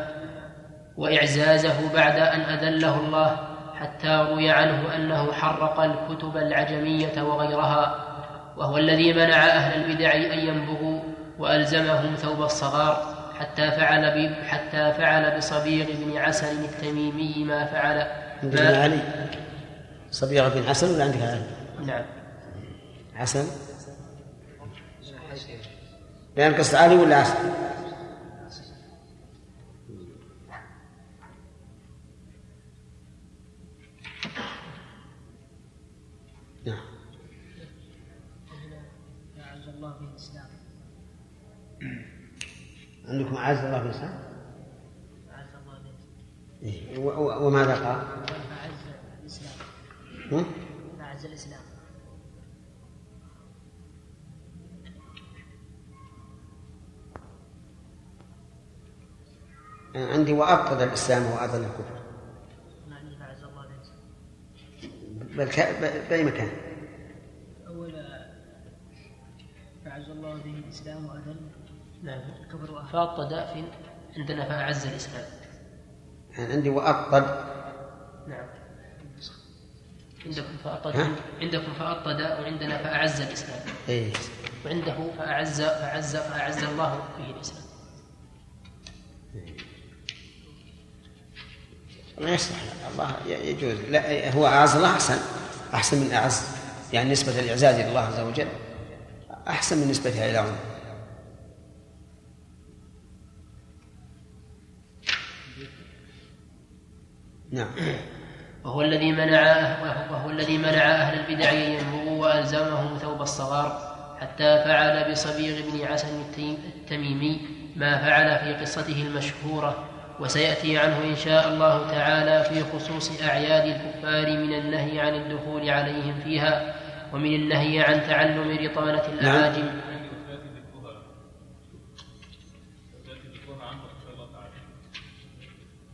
وإعزازه بعد أن أذله الله حتى روي عنه أنه حرق الكتب العجمية وغيرها وهو الذي منع أهل البدع أن ينبغوا وألزمهم ثوب الصغار حتى فعل حتى فعل بصبيغ بن عسل التميمي ما فعل. ما علي. صبيغة بن عسل ولا عندك عسل؟ نعم عسل؟ لأن قصد علي ولا عسل؟ نعم أعز الله في الإسلام عندكم أعز الله في الإسلام؟ أعز الله في الإسلام إيه. وماذا قال؟ فأعز الإسلام فأعز الإسلام. أنا عندي وأبطل الإسلام وأذل الكفر. معني فأعز الله الإسلام بل ك... بأي مكان؟ أولا فأعز الله به الإسلام وأذل نعم. الكفر وأهله. فأط داف عندنا فأعز الإسلام. يعني عندي وأبطل نعم. عندكم فأط ها؟ عندكم فأط داء وعندنا فأعز الإسلام. إيه. وعنده فأعز فأعز فأعز الله به الإسلام. ما يصلح الله يجوز. لا هو أعز الله أحسن أحسن من أعز يعني نسبة الإعزاز إلى الله عز وجل أحسن من نسبتها إلى عمر نعم. وهو الذي منع وهو الذي منع أهل البدع أن ينبغوا وألزمهم ثوب الصغار حتى فعل بصبيغ بن عسن التميمي ما فعل في قصته المشهورة وسيأتي عنه إن شاء الله تعالى في خصوص أعياد الكفار من النهي عن الدخول عليهم فيها ومن النهي عن تعلم رطانة الأعاجم.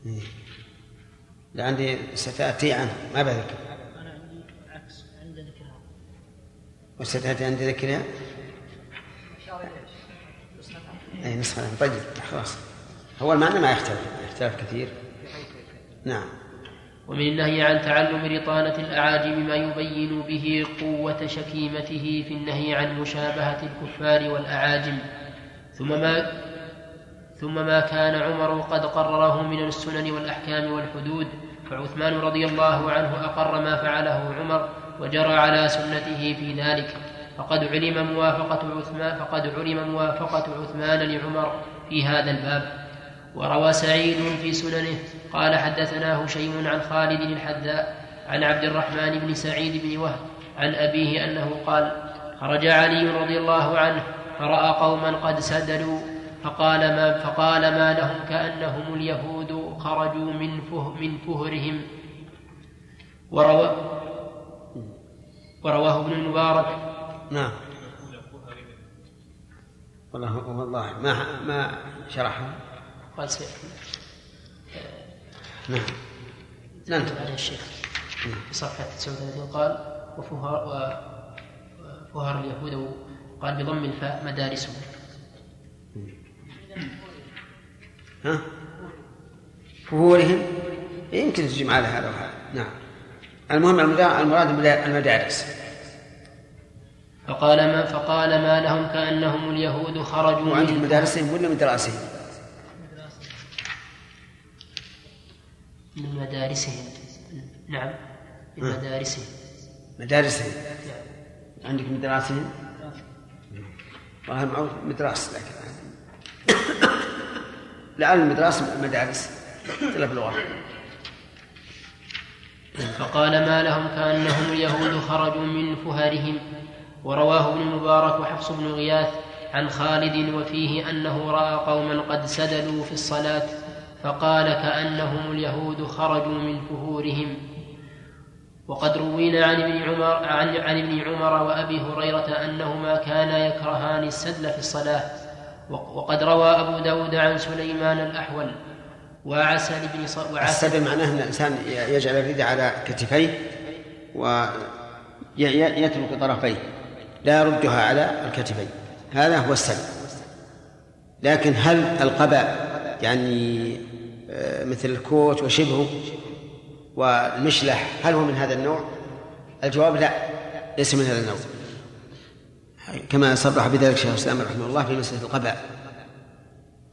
لا عندي ستأتي عنه. ما بذكر أنا عندي عكس عند ذكرها وستأتي عندي ذكرها أي نسخة. طيب خلاص. هو المعنى ما يختلف يختلف كثير. نعم. ومن النهي عن تعلم رطانة الأعاجم ما يبين به قوة شكيمته في النهي عن مشابهة الكفار والأعاجم. ثم ما ثم ما كان عمر قد قرره من السنن والأحكام والحدود. فعثمان رضي الله عنه أقر ما فعله عمر وجرى على سنته في ذلك. فقد علم موافقة عثمان فقد علم موافقة عثمان لعمر في هذا الباب. وروى سعيد في سننه قال حدثنا هشيم عن خالد الحذاء عن عبد الرحمن بن سعيد بن وهب عن أبيه أنه قال خرج علي رضي الله عنه فرأى قوما قد سدلوا فقال ما فقال ما لهم كأنهم اليهود خرجوا من فه من فهرهم. وروى ورواه ابن المبارك. نعم. والله والله ما ما شرحه. قال نعم. ننتهي عليه الشيخ. في صفحة 39 قال وفهر وفهر اليهود قال بضم الفاء مدارسهم. ها؟ فهورهم يمكن تجمع على هذا وهذا. نعم. المهم المراد المدارس. فقال ما فقال ما لهم كأنهم اليهود خرجوا من مدارسهم ولا مدراسهم؟ من مدارسهم. نعم من. مدارسهم. مدارسهم. نعم. عندك مدراسهم؟ والله معروف مدراس لكن. لعل المدراس مدارس. اختلف اللغة فقال ما لهم كأنهم اليهود خرجوا من فهرهم. ورواه ابن المبارك وحفص بن غياث عن خالد وفيه أنه رأى قوما قد سدلوا في الصلاة فقال كأنهم اليهود خرجوا من فهورهم. وقد روينا عن ابن عمر عن, عن ابن عمر وأبي هريرة أنهما كانا يكرهان السدل في الصلاة. وقد روى أبو داود عن سليمان الأحول وعسل بن ص... وعسل السدل معناه أن الإنسان يجعل الرداء على كتفيه ويترك طرفيه لا يردها على الكتفين هذا هو السدل لكن هل القباء يعني آه، مثل الكوت وشبهه والمشلح هل هو من هذا النوع؟ الجواب لا ليس من هذا النوع. كما صرح بذلك شيخ الإسلام رحمه الله في مسألة القباء.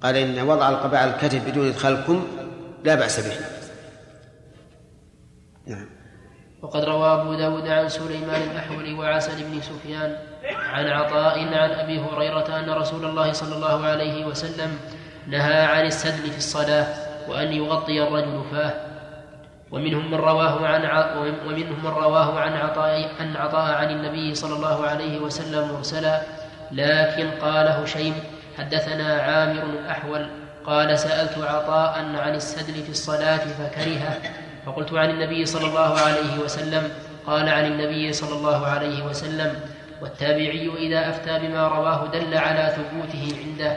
قال إن وضع القباء على الكتف بدون ادخال الكم لا بأس به. نعم. وقد روى أبو داود عن سليمان الأحول وعسل بن سفيان عن عطاء عن أبي هريرة أن رسول الله صلى الله عليه وسلم نهى عن السدل في الصلاة وأن يغطي الرجل فاه. ومنهم من رواه عن ع... ومنهم من رواه عن عطاء عن عطاء عن النبي صلى الله عليه وسلم مرسلا لكن قال هشيم حدثنا عامر الأحول قال سألت عطاء عن السدل في الصلاة فكرهه فقلت عن النبي صلى الله عليه وسلم قال عن النبي صلى الله عليه وسلم والتابعي إذا أفتى بما رواه دل على ثبوته عنده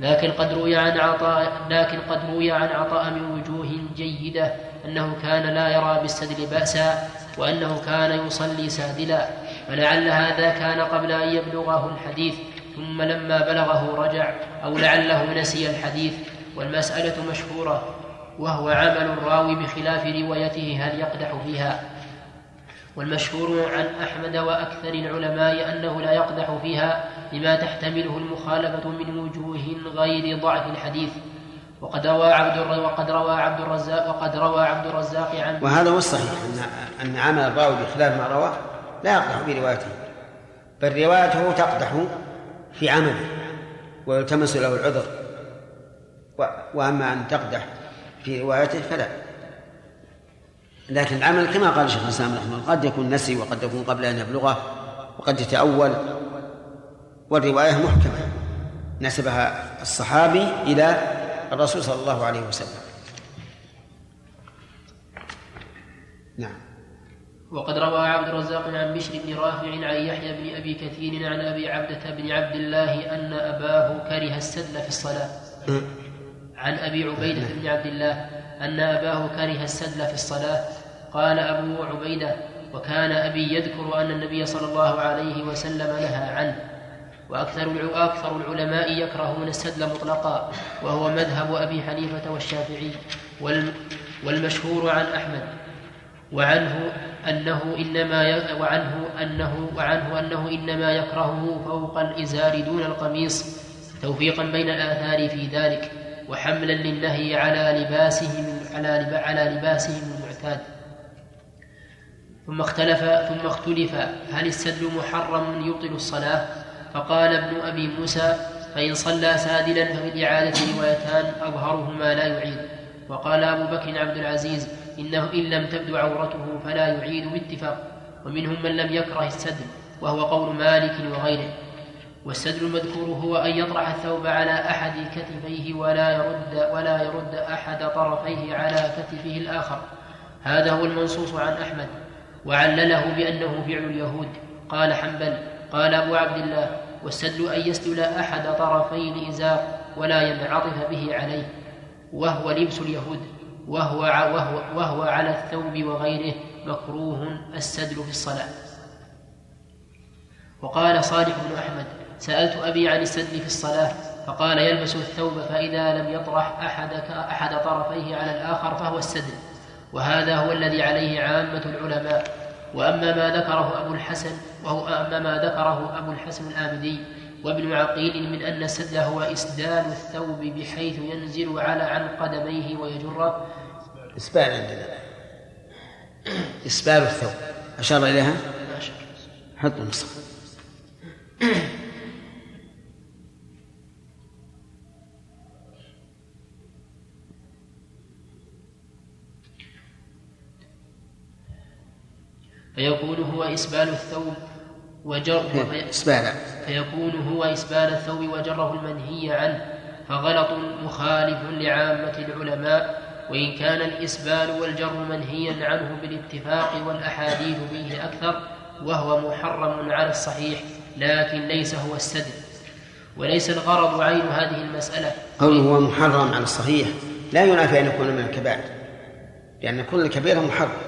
لكن قد روي عن عطاء لكن قد روي عن عطاء من وجوه جيدة أنه كان لا يرى بالسدل بأسا وأنه كان يصلي سادلا فلعل هذا كان قبل أن يبلغه الحديث. ثم لما بلغه رجع أو لعله نسي الحديث والمسألة مشهورة وهو عمل الراوي بخلاف روايته هل يقدح فيها. والمشهور عن أحمد وأكثر العلماء أنه لا يقدح فيها لما تحتمله المخالفة من وجوه غير ضعف الحديث. وقد روى عبد. وقد روى عبد الرزاق وقد روى عبد الرزاق عن وهذا هو الصحيح أن أن عمل الراوي بخلاف ما رواه. لا يقدح في روايته. بل روايته تقدح في عمله ويلتمس له العذر. وأما أن تقدح في روايته فلا. لكن العمل كما قال الشيخ الإسلام رحمه الله قد يكون نسي وقد يكون قبل أن يبلغه وقد يتأول. والرواية محكمة نسبها الصحابي إلى الرسول صلى الله عليه وسلم. نعم. وقد روى عبد الرزاق عن بشر بن رافع عن يحيى بن أبي كثير عن أبي عبدة بن عبد الله أن أباه كره السدل في الصلاة. عن أبي عبيدة بن عبد الله أن أباه كره السدل في الصلاة. قال أبو عبيدة وكان أبي يذكر أن النبي صلى الله عليه وسلم نهى عنه وأكثر أكثر العلماء يكرهون السدل مطلقا وهو مذهب أبي حنيفة والشافعي والمشهور عن أحمد. وعنه أنه إنما. وعنه أنه وعنه أنه إنما يكرهه فوق الإزار دون القميص توفيقا بين الآثار في ذلك وحملا للنهي على لباسهم على. على لباسهم المعتاد ثم اختلف ثم اختلف هل السدل محرم يبطل الصلاة فقال ابن أبي موسى فإن صلى سادلا ففي الإعادة روايتان أظهرهما لا يعيد وقال أبو بكر عبد العزيز إنه إن لم تبدو عورته فلا يعيد باتفاق ومنهم من لم يكره السدل وهو قول مالك وغيره. والسدل المذكور هو أن يطرح الثوب على أحد كتفيه ولا يرد ولا يرد أحد طرفيه على كتفه الآخر. هذا هو المنصوص عن أحمد. وعلله بأنه فعل اليهود. قال حنبل قال أبو عبد الله والسدل أن يسدل أحد طرفي الإزار ولا ينعطف به عليه. وهو لبس اليهود. وهو, وهو, وهو على الثوب وغيره مكروه السدل في الصلاة. وقال صالح بن أحمد سألت أبي عن السدل في الصلاة فقال يلبس الثوب فإذا لم يطرح أحد أحد طرفيه على الآخر فهو السدل. وهذا هو الذي عليه عامة العلماء. وأما ما ذكره أبو الحسن وهو أما ما ذكره أبو الحسن الآبدي وابن عقيل من أن السدل هو إسدال الثوب بحيث ينزل على عن قدميه ويجره إسبال عندنا. إسبال الثوب. أشار إليها. حط النسخة فيكون هو إسبال الثوب وجر إسبالا فيكون هو إسبال الثوب وجره المنهي عنه فغلط مخالف لعامة العلماء وإن كان الإسبال والجر منهيا عنه بالاتفاق والأحاديث فيه أكثر وهو محرم على الصحيح لكن ليس هو السدل وليس الغرض عين هذه المسألة. قوله هو محرم على الصحيح لا ينافي أن يكون من الكبائر لأن كل كبيرة محرم.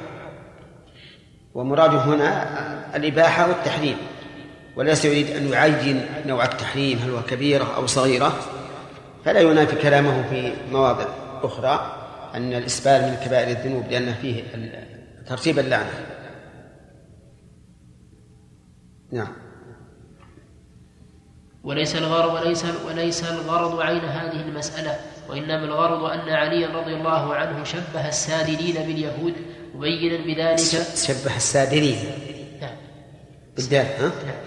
ومراده هنا الإباحة والتحريم. وليس يريد أن يعين نوع التحريم هل هو كبيرة أو صغيرة فلا ينافي كلامه في مواضع أخرى. أن الإسبال من كبائر الذنوب لأن فيه ترتيب اللعنة. نعم. وليس الغرض وليس وليس الغرض عين هذه المسألة وإنما الغرض أن عليا رضي الله عنه شبه السادلين باليهود مبينا بذلك. شبه السادلين نعم. بالدال ها؟ نعم.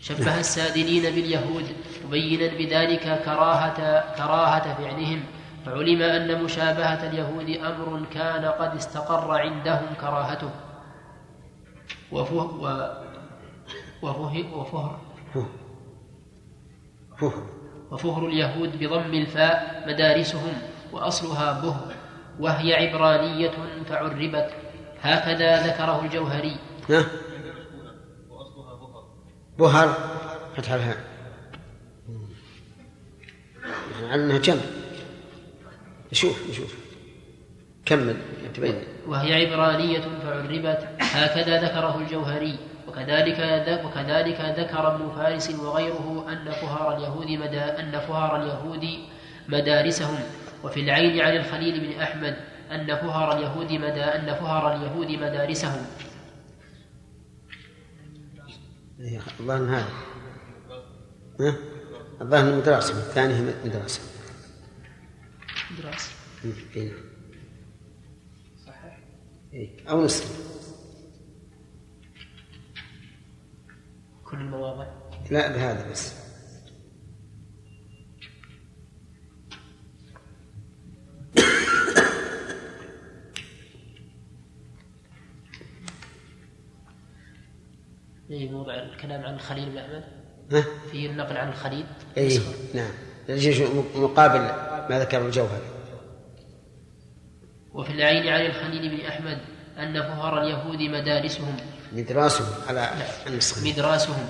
شبه السادلين باليهود مبينا بذلك كراهة كراهة فعلهم. فعلم أن مشابهة اليهود أمر كان قد استقر عندهم كراهته. وفه و وفه وفهر. وفهر اليهود بضم الفاء مدارسهم وأصلها به وهي عبرانية فعربت. هكذا ذكره الجوهري. بهر. فتح الهاء. على انها جمع. نشوف نشوف كمل تبين وهي عبرانية فعربت هكذا ذكره الجوهري وكذلك وكذلك ذكر ابن فارس وغيره أن فهار اليهود مدى أن فهار اليهود مدارسهم. وفي العين عن الخليل بن أحمد أن فهر اليهود مدى أن فهر اليهود مدارسهم. إيه، الظاهر هذا؟ الظاهر المدرسة الثاني مدرسة. دراسة إيه. إيه. أو نصف كل المواضع لا بهذا بس. في موضع الكلام عن الخليل بن أحمد ها؟ فيه النقل عن الخليل اي نعم. يجي مقابل ما ذكر الجوهر. وفي العين عن الخليل بن أحمد أن فهر اليهود مدارسهم. مدراسهم على النسخة. مدراسهم.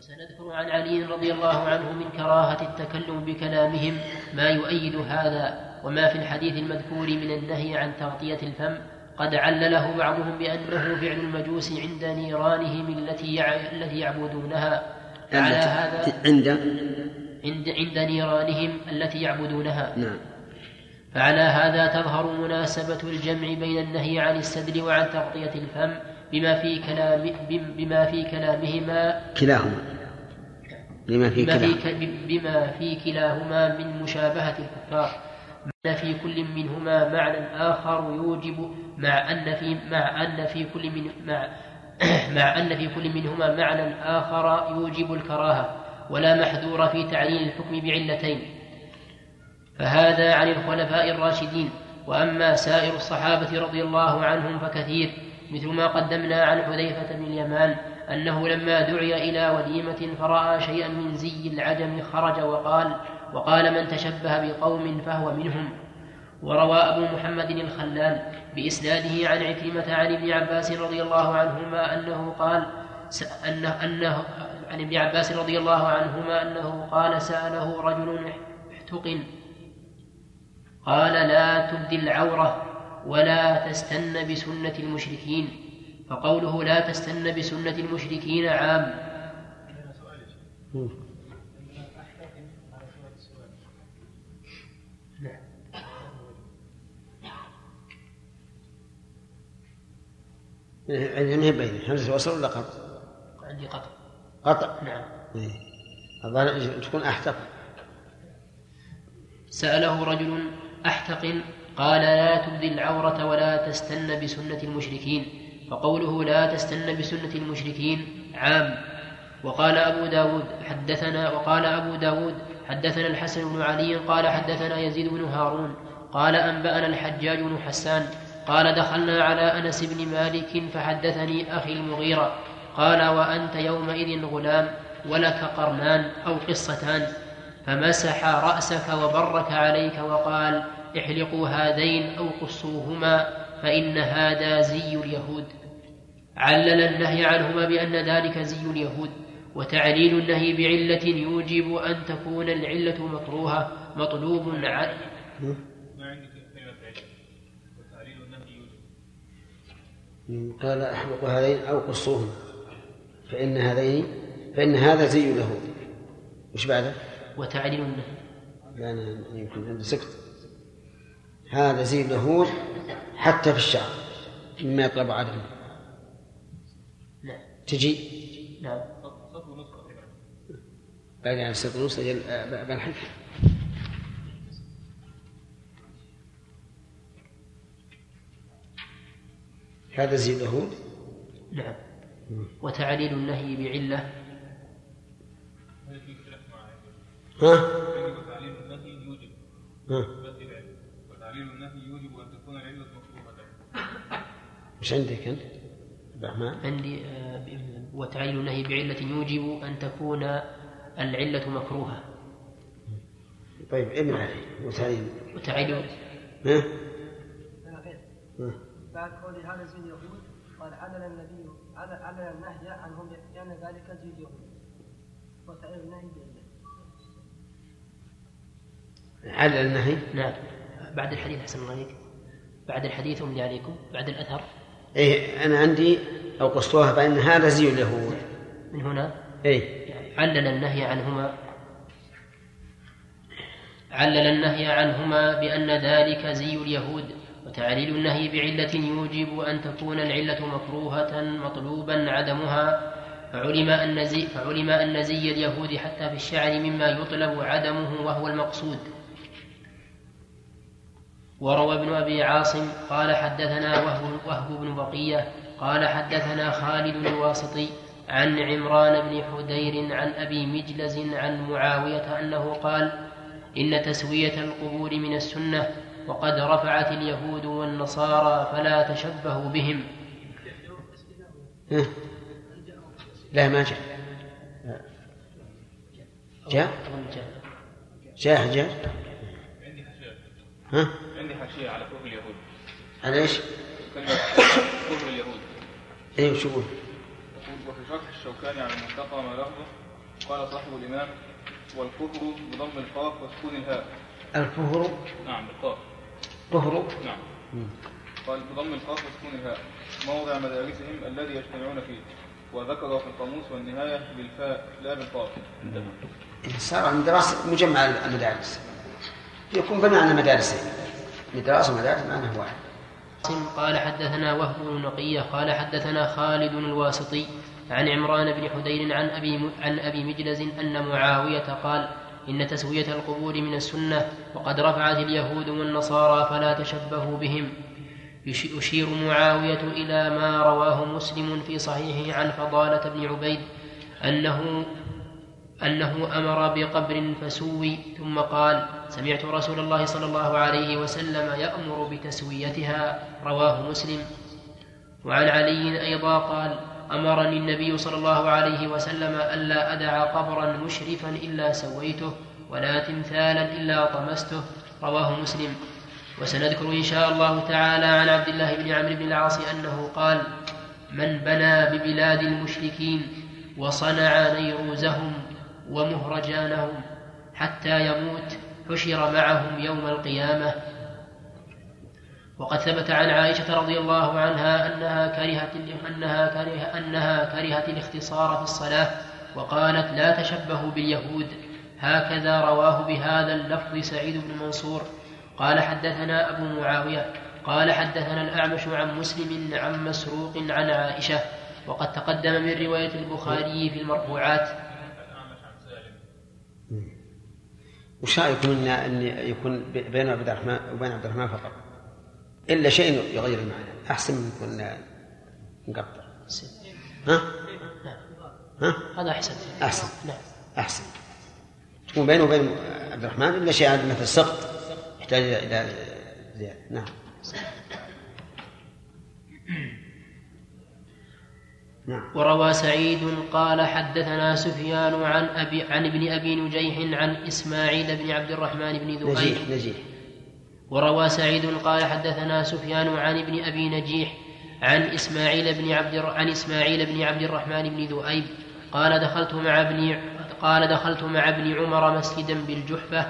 سنذكر عن علي رضي الله عنه من كراهة التكلم بكلامهم ما يؤيد هذا وما في الحديث المذكور من النهي عن تغطية الفم. قد علله بعضهم بأنه فعل المجوس عند نيرانهم التي التي يعبدونها. على هذا عند عند عند نيرانهم التي يعبدونها. نعم. فعلى هذا تظهر مناسبة الجمع بين النهي عن السدر وعن تغطية الفم بما في كلام بم- بما في كلامهما. كلاهما. بما في كلاهما. بما في كلاهما من مشابهة الكفار مع في كل منهما معنى آخر يوجب مع أن في مع أن في كل من مع مع أن في كل منهما معنى آخر يوجب الكراهة. ولا محذور في تعليل الحكم بعلتين. فهذا عن الخلفاء الراشدين. وأما سائر الصحابة رضي الله عنهم فكثير مثل ما قدمنا عن حذيفة بن اليمان أنه لما دعي إلى وليمة فرأى شيئا من زي العجم خرج وقال وقال من تشبه بقوم فهو منهم. وروى أبو محمد الخلال بإسناده عن عكرمة عن ابن عباس رضي الله عنهما أنه قال أنه, أنه عن ابن عباس رضي الله عنهما أنه قال سأله رجل احتقن قال لا تبدي العورة ولا تستن بسنة المشركين فقوله لا تستن بسنة المشركين عام نعم. يعني هي بين همزة وصل ولا قطع؟ عندي قطع قطع. نعم. إيه. الظاهر تكون أحتق. سأله رجل أحتق قال لا تبدي العورة ولا تستن بسنة المشركين فقوله لا تستن بسنة المشركين عام. وقال أبو داود حدثنا وقال أبو داود حدثنا الحسن بن علي قال حدثنا يزيد بن هارون قال أنبأنا الحجاج بن حسان قال دخلنا على أنس بن مالك فحدثني أخي المغيرة. قال وأنت يومئذ غلام ولك قرنان أو قصتان فمسح رأسك وبرك عليك وقال احلقوا هذين أو قصوهما فإن هذا زي اليهود. علل النهي عنهما بأن ذلك زي اليهود وتعليل النهي بعلة يوجب أن تكون العلة مكروهة مطلوب عن ما عندك كلمة علم وتعليل النهي يوجب قال احرقوا هذين أو قصوهما. فإن هذين فإن هذا زي اليهود وش بعده؟ وتعليل النهي. لا أنا يمكن عندي سكت. هذا زي اليهود حتى في الشعر مما يطلب عليه نعم تجي؟ نعم تقريبا باقي على سطر ونص أجل آه، بنحل هذا زي اليهود نعم وتعليل النهي بعلة. ها؟ عندك وتعليل النهي يوجب ها؟ بس العلم وتعليل النهي يوجب أن تكون العلة مكروهة وش عندك أنت؟ الرحمن؟ عندي آه، وتعليل النهي بعلة يوجب أن تكون العلة مكروهة. طيب ابن علي وتعليم وتعليل. ها؟ ها؟ بعد قول هذا زي اليهود قال علل النبي علل علل النهي عنهم لأن ذلك زي اليهود وتعلل النهي علل النهي؟ نعم بعد الحديث أحسن الله عليك. بعد الحديث أملي عليكم. بعد الأثر. إيه أنا عندي أو قصتها فإن هذا زي اليهود من هنا؟ إيه. علل النهي عنهما. علل النهي عنهما بأن ذلك زي اليهود. وتعليل النهي بعلة يوجب أن تكون العلة مكروهة مطلوبا عدمها فعلم أن زي فعلم أن زي اليهود حتى في الشعر مما يطلب عدمه وهو المقصود. وروى ابن أبي عاصم قال حدثنا وهب, وهب بن بقية قال حدثنا خالد الواسطي عن عمران بن حدير عن أبي مجلز عن معاوية أنه قال إن تسوية القبور من السنة وقد رفعت اليهود والنصارى فلا تشبهوا بهم. ها؟ لا ما جاء. جاء؟ جاء جاء. عندي حاشية ها؟ عندي حاشية على كفر اليهود. على إيش؟ كفر اليهود. وش يقول؟ يقول وفي شرح الشوكاني على المنتقى ما لفظه قال صاحب الإمام والكفر بضم القاف وسكون الهاء. الكفر؟ نعم بالقاف. كفر نعم. قال بضم القاف وسكون الهاء. موضع مدارسهم الذي يجتمعون فيه. وذكر في القاموس والنهاية بالفاء لا بالقاف. صار عن دراسة مجمع المدارس. يكون بمعنى مدارسين لدراسة المدارس معناه واحد. قال حدثنا وهب بن نقية قال حدثنا خالد الواسطي عن عمران بن حدير عن أبي عن أبي مجلز أن معاوية قال إن تسوية القبور من السنة وقد رفعت اليهود والنصارى فلا تشبهوا بهم. يش- يشير معاوية إلى ما رواه مسلم في صحيحه عن فضالة بن عبيد أنه أنه أمر بقبر فسوي ثم قال سمعت رسول الله صلى الله عليه وسلم يأمر بتسويتها. رواه مسلم. وعن علي أيضا قال أمرني النبي صلى الله عليه وسلم ألا أدع قبرا مشرفا إلا سويته ولا تمثالا إلا طمسته رواه مسلم. وسنذكر إن شاء الله تعالى عن عبد الله بن عمرو بن العاص أنه قال من بنى ببلاد المشركين وصنع نيروزهم ومهرجانهم حتى يموت حشر معهم يوم القيامة وقد ثبت عن عائشة رضي الله عنها أنها كرهت أنها كره أنها كرهت الاختصار في الصلاة وقالت لا تشبهوا باليهود. هكذا رواه بهذا اللفظ سعيد بن منصور. قال حدثنا أبو معاوية. قال حدثنا الأعمش عن مسلم عن مسروق عن عائشة. وقد تقدم من رواية البخاري في المرفوعات. وش رأيكم ان إن يكون بين عبد الرحمن وبين عبد الرحمن فقط؟ إلا شيء يغير المعنى. أحسن من يكون مقطع ها؟ ها؟ هذا أحسن. أحسن. نعم. أحسن. تكون بينه وبين عبد الرحمن إلا شيء مثل سقط يحتاج إلى زيادة. نعم. نعم. وروى سعيد قال حدثنا سفيان عن أبي عن ابن أبي نجيح عن إسماعيل بن عبد الرحمن بن ذؤيب نجيح نجيح. وروى سعيد قال حدثنا سفيان عن ابن أبي نجيح عن إسماعيل بن عبد عن إسماعيل بن عبد الرحمن بن ذؤيب قال دخلت مع ابن قال دخلت مع ابن عمر مسجدا بالجحفة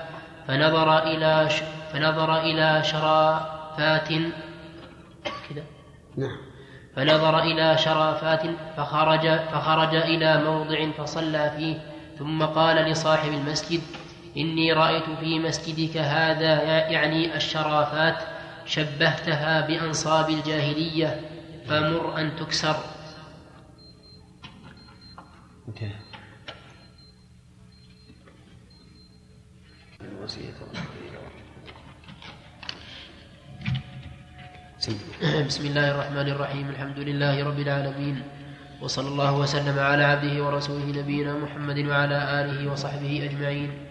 فنظر إلى ش... فنظر إلى شرافات كذا نعم. فنظر إلى شرافات فخرج فخرج إلى موضع فصلى فيه ثم قال لصاحب المسجد إني رأيت في مسجدك هذا يعني الشرافات شبهتها بأنصاب الجاهلية فمر أن تكسر. بسم الله الرحمن الرحيم. الحمد لله رب العالمين وصلى الله وسلم على عبده ورسوله نبينا محمد وعلى آله وصحبه أجمعين.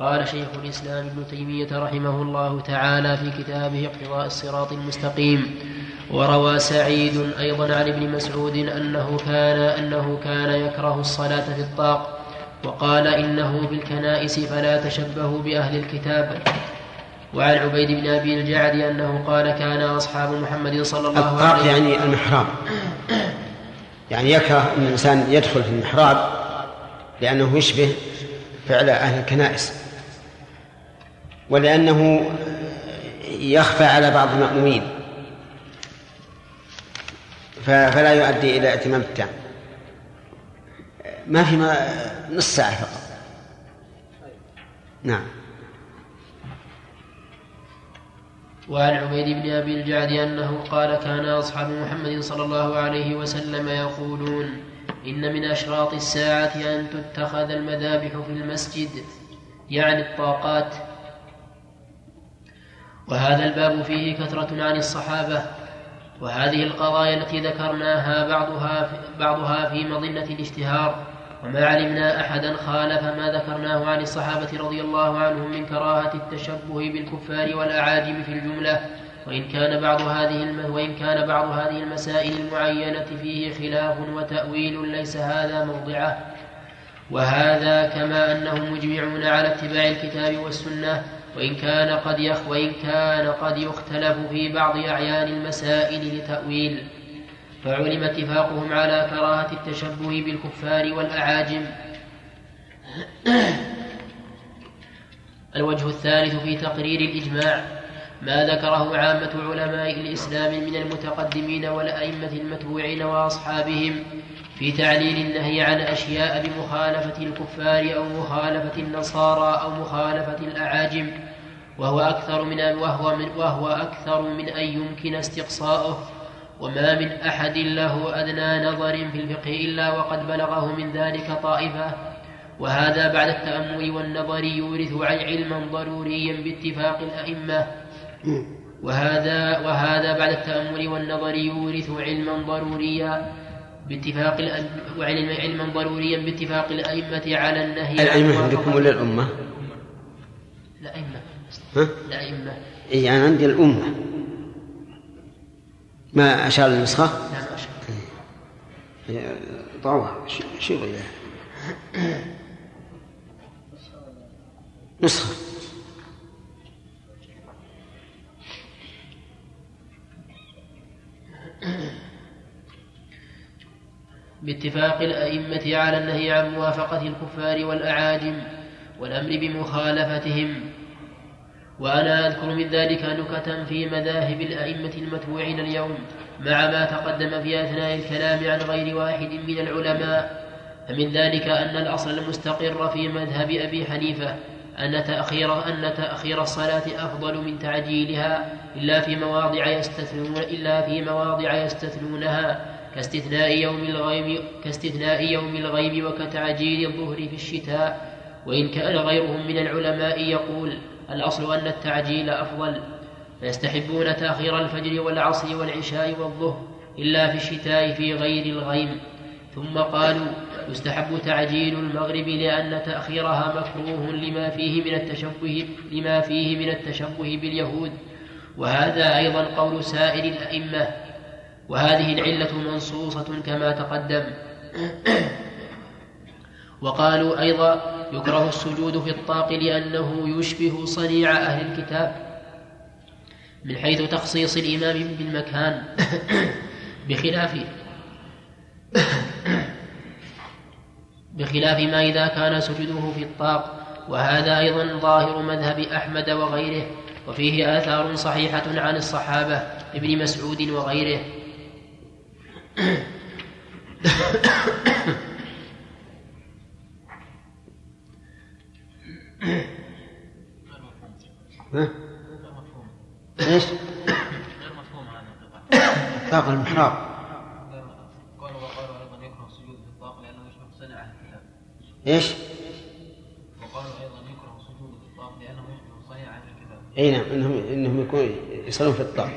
قال شيخ الإسلام ابن تيمية رحمه الله تعالى في كتابه اقتضاء الصراط المستقيم وروى سعيد أيضا عن ابن مسعود أنه كان أنه كان يكره الصلاة في الطاق وقال إنه بالكنائس فلا تشبهوا بأهل الكتاب. وعن عبيد بن أبي الجعد أنه قال كان أصحاب محمد صلى الله الطاق عليه وسلم يعني المحراب. يعني يكره إن الإنسان يدخل في المحراب لأنه يشبه فعل أهل الكنائس. ولأنه يخفى على بعض المأمومين. فلا يؤدي إلى اتمام التام. ما في ما نص ساعة فقط. نعم. وعن عبيد بن أبي الجعد أنه قال كان أصحاب محمد صلى الله عليه وسلم يقولون إن من أشراط الساعة أن تتخذ المذابح في المسجد يعني الطاقات وهذا الباب فيه كثرة عن الصحابة وهذه القضايا التي ذكرناها بعضها في بعضها في مظنة الاشتهار وما علمنا أحدا خالف ما ذكرناه عن الصحابة رضي الله عنهم من كراهة التشبه بالكفار والأعاجم في الجملة وإن كان بعض هذه. وإن كان بعض هذه المسائل المعينة فيه خلاف وتأويل ليس هذا موضعه وهذا كما أنهم مجمعون على اتباع الكتاب والسنة وإن كان قد يخ وإن كان قد يختلف في بعض أعيان المسائل لتأويل فعلم اتفاقهم على كراهة التشبه بالكفار والأعاجم. الوجه الثالث في تقرير الإجماع ما ذكره عامة علماء الإسلام من المتقدمين والأئمة المتبوعين وأصحابهم في تعليل النهي عن أشياء بمخالفة الكفار أو مخالفة النصارى أو مخالفة الأعاجم وهو أكثر من وهو من وهو أكثر من أن يمكن استقصاؤه وما من أحد له أدنى نظر في الفقه إلا وقد بلغه من ذلك طائفة وهذا بعد التأمل والنظر يورث علما ضروريا باتفاق الأئمة. وهذا وهذا بعد التأمل والنظر يورث علما ضروريا باتفاق وعلم علما ضروريا باتفاق الأئمة على النهي الأئمة عندكم ولا الأمة؟ الأئمة. ها؟ الأئمة. إي يعني عندي الأمة. ما أشار للنسخة؟ نعم أشار. ضعوها إياها نسخة. باتفاق الأئمة على النهي عن موافقة الكفار والأعاجم والأمر بمخالفتهم. وأنا أذكر من ذلك نكتا في مذاهب الأئمة المتبوعين اليوم مع ما تقدم في أثناء الكلام عن غير واحد من العلماء. فمن ذلك أن الأصل المستقر في مذهب أبي حنيفة أن تأخير أن تأخير الصلاة أفضل من تعجيلها إلا في مواضع يستثنون إلا في مواضع يستثنونها. كاستثناء يوم الغيم كاستثناء يوم الغيم وكتعجيل الظهر في الشتاء. وإن كان غيرهم من العلماء يقول الأصل أن التعجيل أفضل. فيستحبون تأخير الفجر والعصر والعشاء والظهر إلا في الشتاء في غير الغيم. ثم قالوا يستحب تعجيل المغرب لأن تأخيرها مكروه لما فيه من التشبه لما فيه من التشبه باليهود. وهذا أيضا قول سائر الأئمة. وهذه العلة منصوصة كما تقدم. وقالوا أيضا يكره السجود في الطاق لأنه يشبه صنيع أهل الكتاب من حيث تخصيص الإمام بالمكان بخلاف بخلاف ما إذا كان سجوده في الطاق. وهذا أيضا ظاهر مذهب أحمد وغيره وفيه آثار صحيحة عن الصحابة ابن مسعود وغيره. ها؟ إيش؟ غير مفهوم هذا القطع طاق المحراب إيش؟ وقالوا أيضا يكره السجود في الطاق لأنه يشبه صنع أهل الكتاب اي نعم انهم إنهم يكون يصلون في الطاق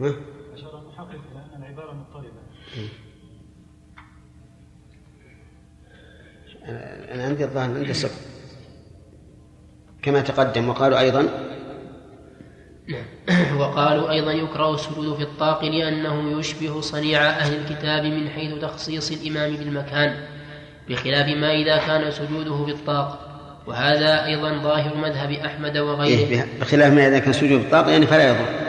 أشار المحقق إلى أن العبارة مضطربة. أنا عندي الظاهر عندي صفر. كما تقدم وقالوا أيضا وقالوا أيضا يكره السجود في الطاق لأنه يشبه صنيع أهل الكتاب من حيث تخصيص الإمام بالمكان بخلاف ما إذا كان سجوده في الطاق. وهذا أيضا ظاهر مذهب أحمد وغيره. إيه بخلاف ما إذا كان سجود في الطاق يعني فلا يضر.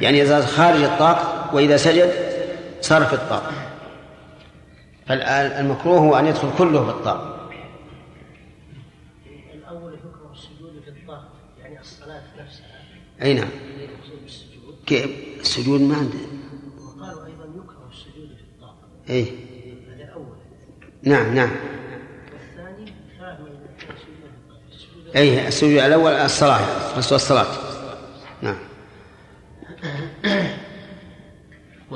يعني إذا خارج الطاق وإذا سجد صار في الطاق. فالمكروه هو أن يدخل كله في الطاق. الأول يكره السجود في الطاق يعني الصلاة نفسها. أي نعم. كيف؟ السجود ما عنده وقالوا أيضا إيه. هذا الأول. نعم نعم. والثاني السجود أي السجود الأول الصلاة الصلاة.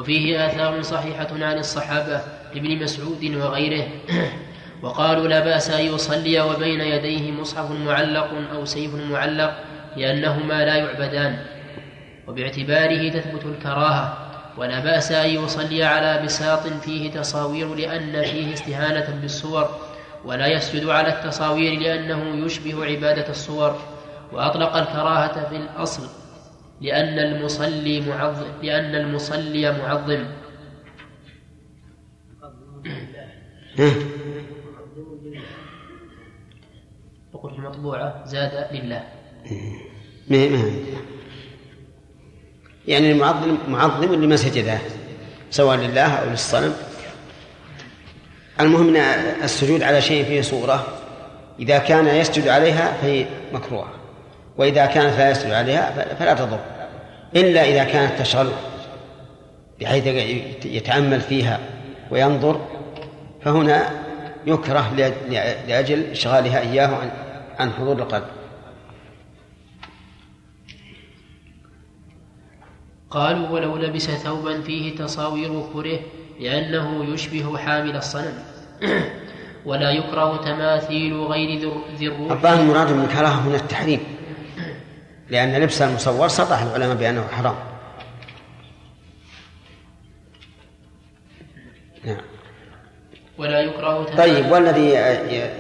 وفيه آثار صحيحة عن الصحابة ابن مسعود وغيره. وقالوا لا بأس أن يصلي وبين يديه مصحف معلق أو سيف معلق لأنهما لا يعبدان. وباعتباره تثبت الكراهة. ولا بأس أن يصلي على بساط فيه تصاوير لأن فيه استهانة بالصور. ولا يسجد على التصاوير لأنه يشبه عبادة الصور. وأطلق الكراهة في الأصل لأن المصلي معظم لأن المصلي معظم؟ وقل في المطبوعة زاد لله. ما ما يعني المعظم معظم لما سجده سواء لله أو للصنم. المهم إن السجود على شيء فيه صورة. إذا كان يسجد عليها فهي مكروهة. وإذا كانت لا يسجد عليها فلا تضر. إلا إذا كانت تشغله بحيث يتأمل فيها وينظر فهنا يكره لأجل إشغالها إياه عن عن حضور القلب. قالوا ولو لبس ثوبا فيه تصاوير كره لأنه يشبه حامل الصنم. ولا يكره تماثيل غير ذي الروح. الظاهر المراد من الكراهة هنا التحريم. لأن لبس المصور سطح العلماء بأنه حرام. نعم. ولا يكره طيب والذي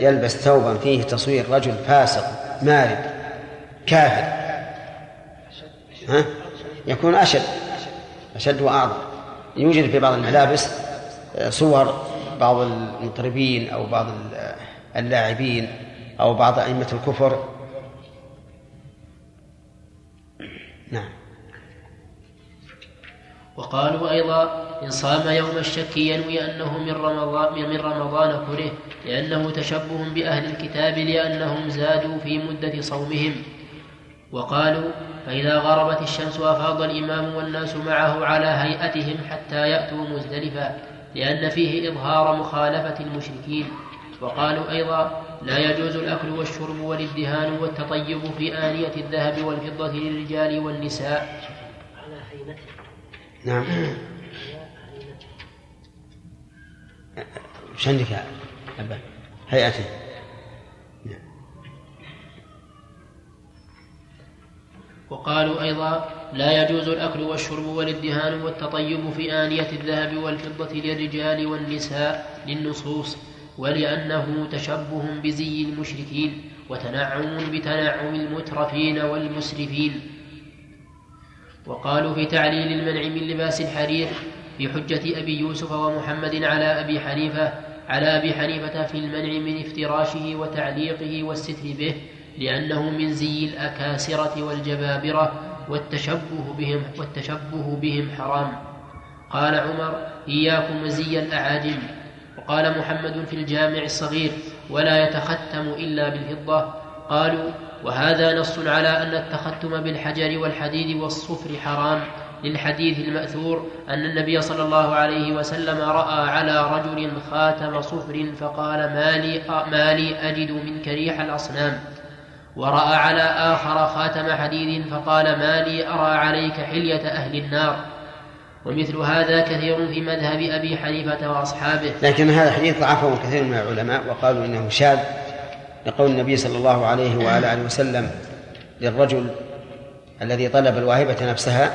يلبس ثوبا فيه تصوير رجل فاسق مارد كافر ها؟ يكون أشد أشد وأعظم. يوجد في بعض الملابس صور بعض المطربين أو بعض اللاعبين أو بعض أئمة الكفر نعم. وقالوا أيضا إن صام يوم الشك ينوي أنه من رمضان من رمضان كره لأنه تشبه بأهل الكتاب لأنهم زادوا في مدة صومهم. وقالوا فإذا غربت الشمس أفاض الإمام والناس معه على هيئتهم حتى يأتوا مزدلفا لأن فيه إظهار مخالفة المشركين. وقالوا أيضا لا يجوز الأكل والشرب والادهان والتطيب في آنية الذهب والفضة للرجال والنساء. على نعم. وش عندك يا أبا؟ هيئته وقالوا أيضا لا يجوز الأكل والشرب والادهان والتطيب في آنية الذهب والفضة للرجال والنساء للنصوص. ولأنه تشبه بزي المشركين وتنعم بتنعم المترفين والمسرفين. وقالوا في تعليل المنع من لباس الحرير في حجة أبي يوسف ومحمد على أبي حنيفة على أبي حنيفة في المنع من افتراشه وتعليقه والستر به لأنه من زي الأكاسرة والجبابرة والتشبه بهم والتشبه بهم حرام. قال عمر إياكم وزي الأعاجم. وقال محمد في الجامع الصغير ولا يتختم إلا بالفضة. قالوا وهذا نص على أن التختم بالحجر والحديد والصفر حرام. للحديث المأثور أن النبي صلى الله عليه وسلم رأى على رجل خاتم صفر فقال ما لي, ما لي أجد منك ريح الأصنام. ورأى على آخر خاتم حديد فقال ما لي أرى عليك حلية أهل النار. ومثل هذا كثير في مذهب أبي حنيفة وأصحابه. لكن هذا الحديث ضعفه كثير من العلماء وقالوا إنه شاذ لقول النبي صلى الله عليه وعلى آله وسلم للرجل الذي طلب الواهبة نفسها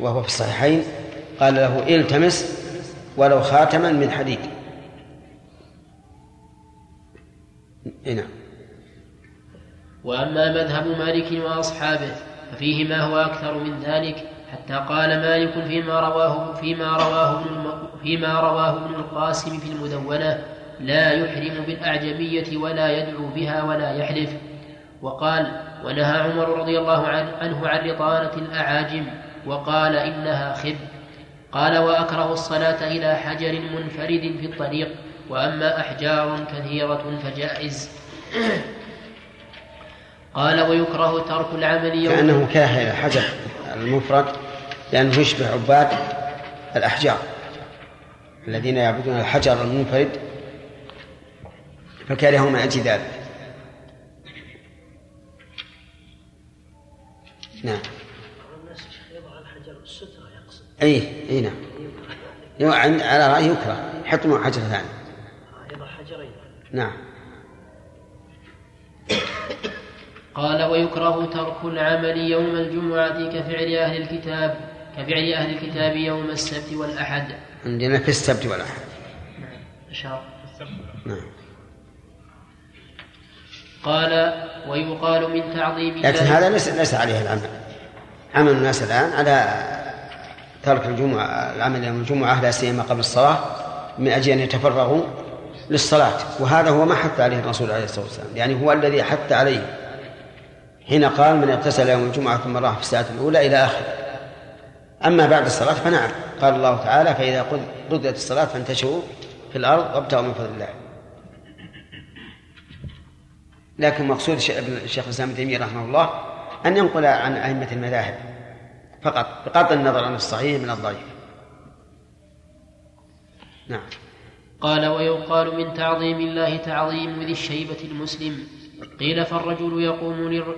وهو في الصحيحين قال له التمس ولو خاتما من حديد. نعم. وأما مذهب مالك وأصحابه ففيه ما هو أكثر من ذلك حتى قال مالك فيما رواه فيما رواه فيما رواه ابن القاسم في المدونة لا يحرم بالأعجمية ولا يدعو بها ولا يحلف. وقال ونهى عمر رضي الله عنه عن رطانة الأعاجم وقال إنها خب. قال وأكره الصلاة إلى حجر منفرد في الطريق وأما أحجار كثيرة فجائز. قال ويكره ترك العمل يوم كأنه كاره إلى الحجر المفرد لأنه يشبه عباد الأحجار الذين يعبدون الحجر المنفرد فكرهوا من أجل ذلك. نعم. أي أي نعم. على رأي يكره. حط معه حجر ثاني. يضع حجرين. نعم. قال ويكره ترك العمل يوم الجمعة كفعل أهل الكتاب كفعل أهل الكتاب يوم السبت والأحد. عندنا في السبت والأحد. أشار نعم. قال ويقال من تعظيم لكن هذا ليس ليس عليه العمل. عمل الناس الآن على ترك الجمعة العمل يوم الجمعة لا سيما قبل الصلاة من أجل أن يتفرغوا للصلاة. وهذا هو ما حث عليه الرسول عليه الصلاة والسلام. يعني هو الذي حث عليه. حين قال من اغتسل يوم الجمعة ثم راح في الساعة الأولى إلى آخره أما بعد الصلاة فنعم. قال الله تعالى فإذا قض- قضيت الصلاة فانتشروا في الأرض وابتغوا من فضل الله. لكن مقصود الش- الشيخ الإسلام ابن تيمية رحمه الله أن ينقل عن أئمة المذاهب فقط بغض النظر عن الصحيح من الضعيف. نعم. قال ويقال من تعظيم الله تعظيم ذي الشيبة المسلم قيل فالرجل يقوم.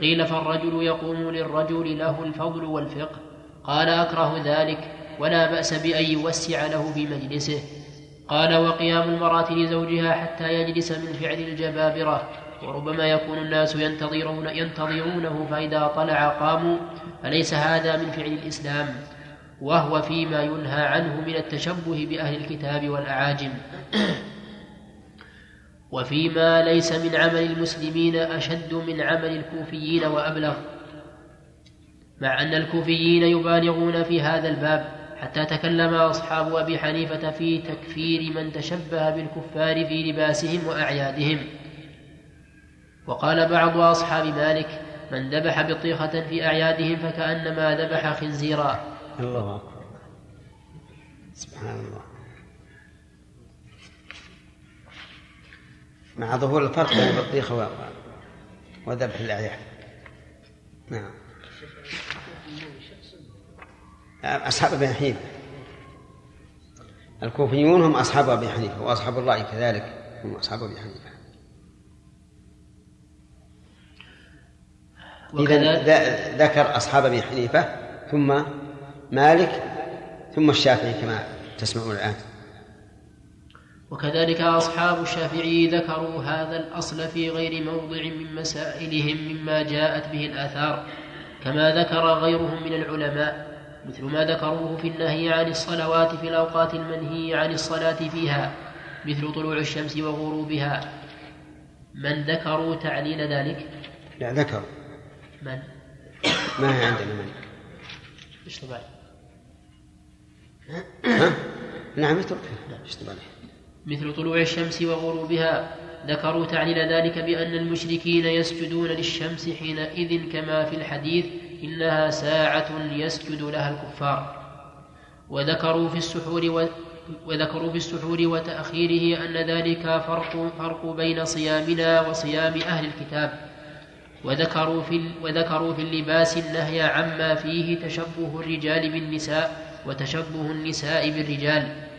قيل فالرجل يقوم للرجل له الفضل والفقه. قال أكره ذلك ولا بأس بأن يوسع له في مجلسه. قال وقيام المرأة لزوجها حتى يجلس من فعل الجبابرة. وربما يكون الناس ينتظرون ينتظرونه فإذا طلع قاموا فليس هذا من فعل الإسلام. وهو فيما ينهى عنه من التشبه بأهل الكتاب والأعاجم. وفيما ليس من عمل المسلمين أشد من عمل الكوفيين وأبلغ مع أن الكوفيين يبالغون في هذا الباب حتى تكلم أصحاب أبي حنيفة في تكفير من تشبه بالكفار في لباسهم وأعيادهم. وقال بعض أصحاب مالك من ذبح بطيخة في أعيادهم فكأنما ذبح خنزيرا. الله أكبر. سبحان الله. مع ظهور الفرق بين البطيخ وذبح الأعياد نعم. أصحاب أبي حنيفة. الكوفيون هم أصحاب أبي حنيفة وأصحاب الرأي كذلك هم أصحاب أبي حنيفة. إذا ذكر أصحاب أبي حنيفة ثم مالك ثم الشافعي كما تسمعون الآن. وكذلك أصحاب الشافعي ذكروا هذا الأصل في غير موضع من مسائلهم مما جاءت به الآثار كما ذكر غيرهم من العلماء مثل ما ذكروه في النهي عن الصلوات في الأوقات المنهي عن الصلاة فيها مثل طلوع الشمس وغروبها. من ذكروا تعليل ذلك؟ لا ذكر. من؟ ما هي عندنا من؟ إيش طبعا؟ نعم اتركها إيش مثل طلوع الشمس وغروبها. ذكروا تعليل ذلك بأن المشركين يسجدون للشمس حينئذ كما في الحديث إنها ساعة يسجد لها الكفار. وذكروا في السحور و وذكروا في السحور وتأخيره أن ذلك فرق فرق بين صيامنا وصيام أهل الكتاب. وذكروا في وذكروا في اللباس النهي عما فيه تشبه الرجال بالنساء وتشبه النساء بالرجال.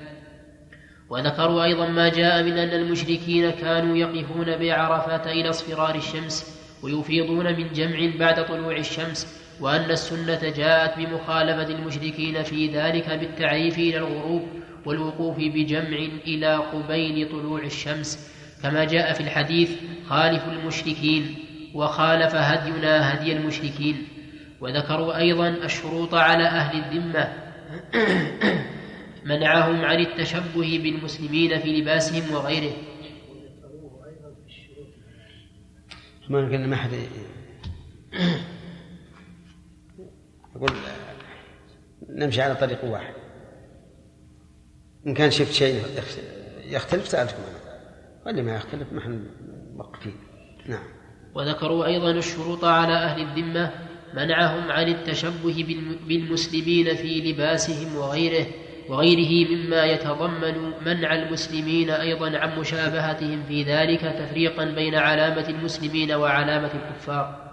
وذكروا أيضا ما جاء من أن المشركين كانوا يقفون بعرفات إلى اصفرار الشمس ويفيضون من جمع بعد طلوع الشمس وأن السنة جاءت بمخالفة المشركين في ذلك بالتعريف إلى الغروب والوقوف بجمع إلى قبيل طلوع الشمس. كما جاء في الحديث خالف المشركين وخالف هدينا هدي المشركين. وذكروا أيضا الشروط على أهل الذمة. منعهم عن التشبه بالمسلمين في لباسهم وغيره. ما قلنا ما حد أقول نمشي على طريق واحد. إن كان شفت شيء يختلف سألتكم عنه واللي ما يختلف ما إحنا موقفين نعم. وذكروا أيضا الشروط على أهل الذمة منعهم عن التشبه بالم- بالمسلمين في لباسهم وغيره. وغيره مما يتضمن منع المسلمين أيضا عن مشابهتهم في ذلك تفريقا بين علامة المسلمين وعلامة الكفار.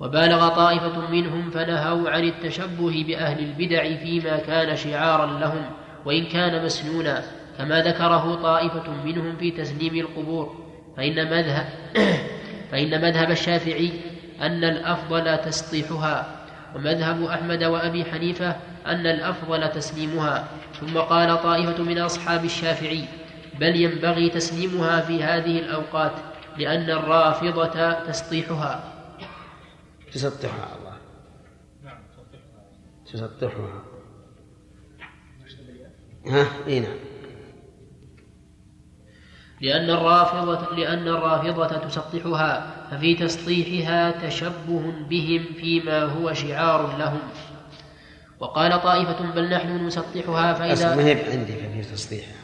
وبالغ طائفة منهم فنهوا عن التشبه بأهل البدع فيما كان شعارا لهم وإن كان مسنونا. كما ذكره طائفة منهم في تسليم القبور. فإن مذهب فإن مذهب الشافعي أن الأفضل تسطيحها. ومذهب أحمد وأبي حنيفة أن الأفضل تسليمها. ثم قال طائفة من أصحاب الشافعي بل ينبغي تسليمها في هذه الأوقات لأن الرافضة تسطيحها. تسطحها الله. تسطحها. ها؟ إي نعم. لأن الرافضة لأن الرافضة تسطحها ففي تسطيحها تشبه بهم فيما هو شعار لهم. وقال طائفة بل نحن نسطحها أصل ما فإذا هي عندي في تسطيحها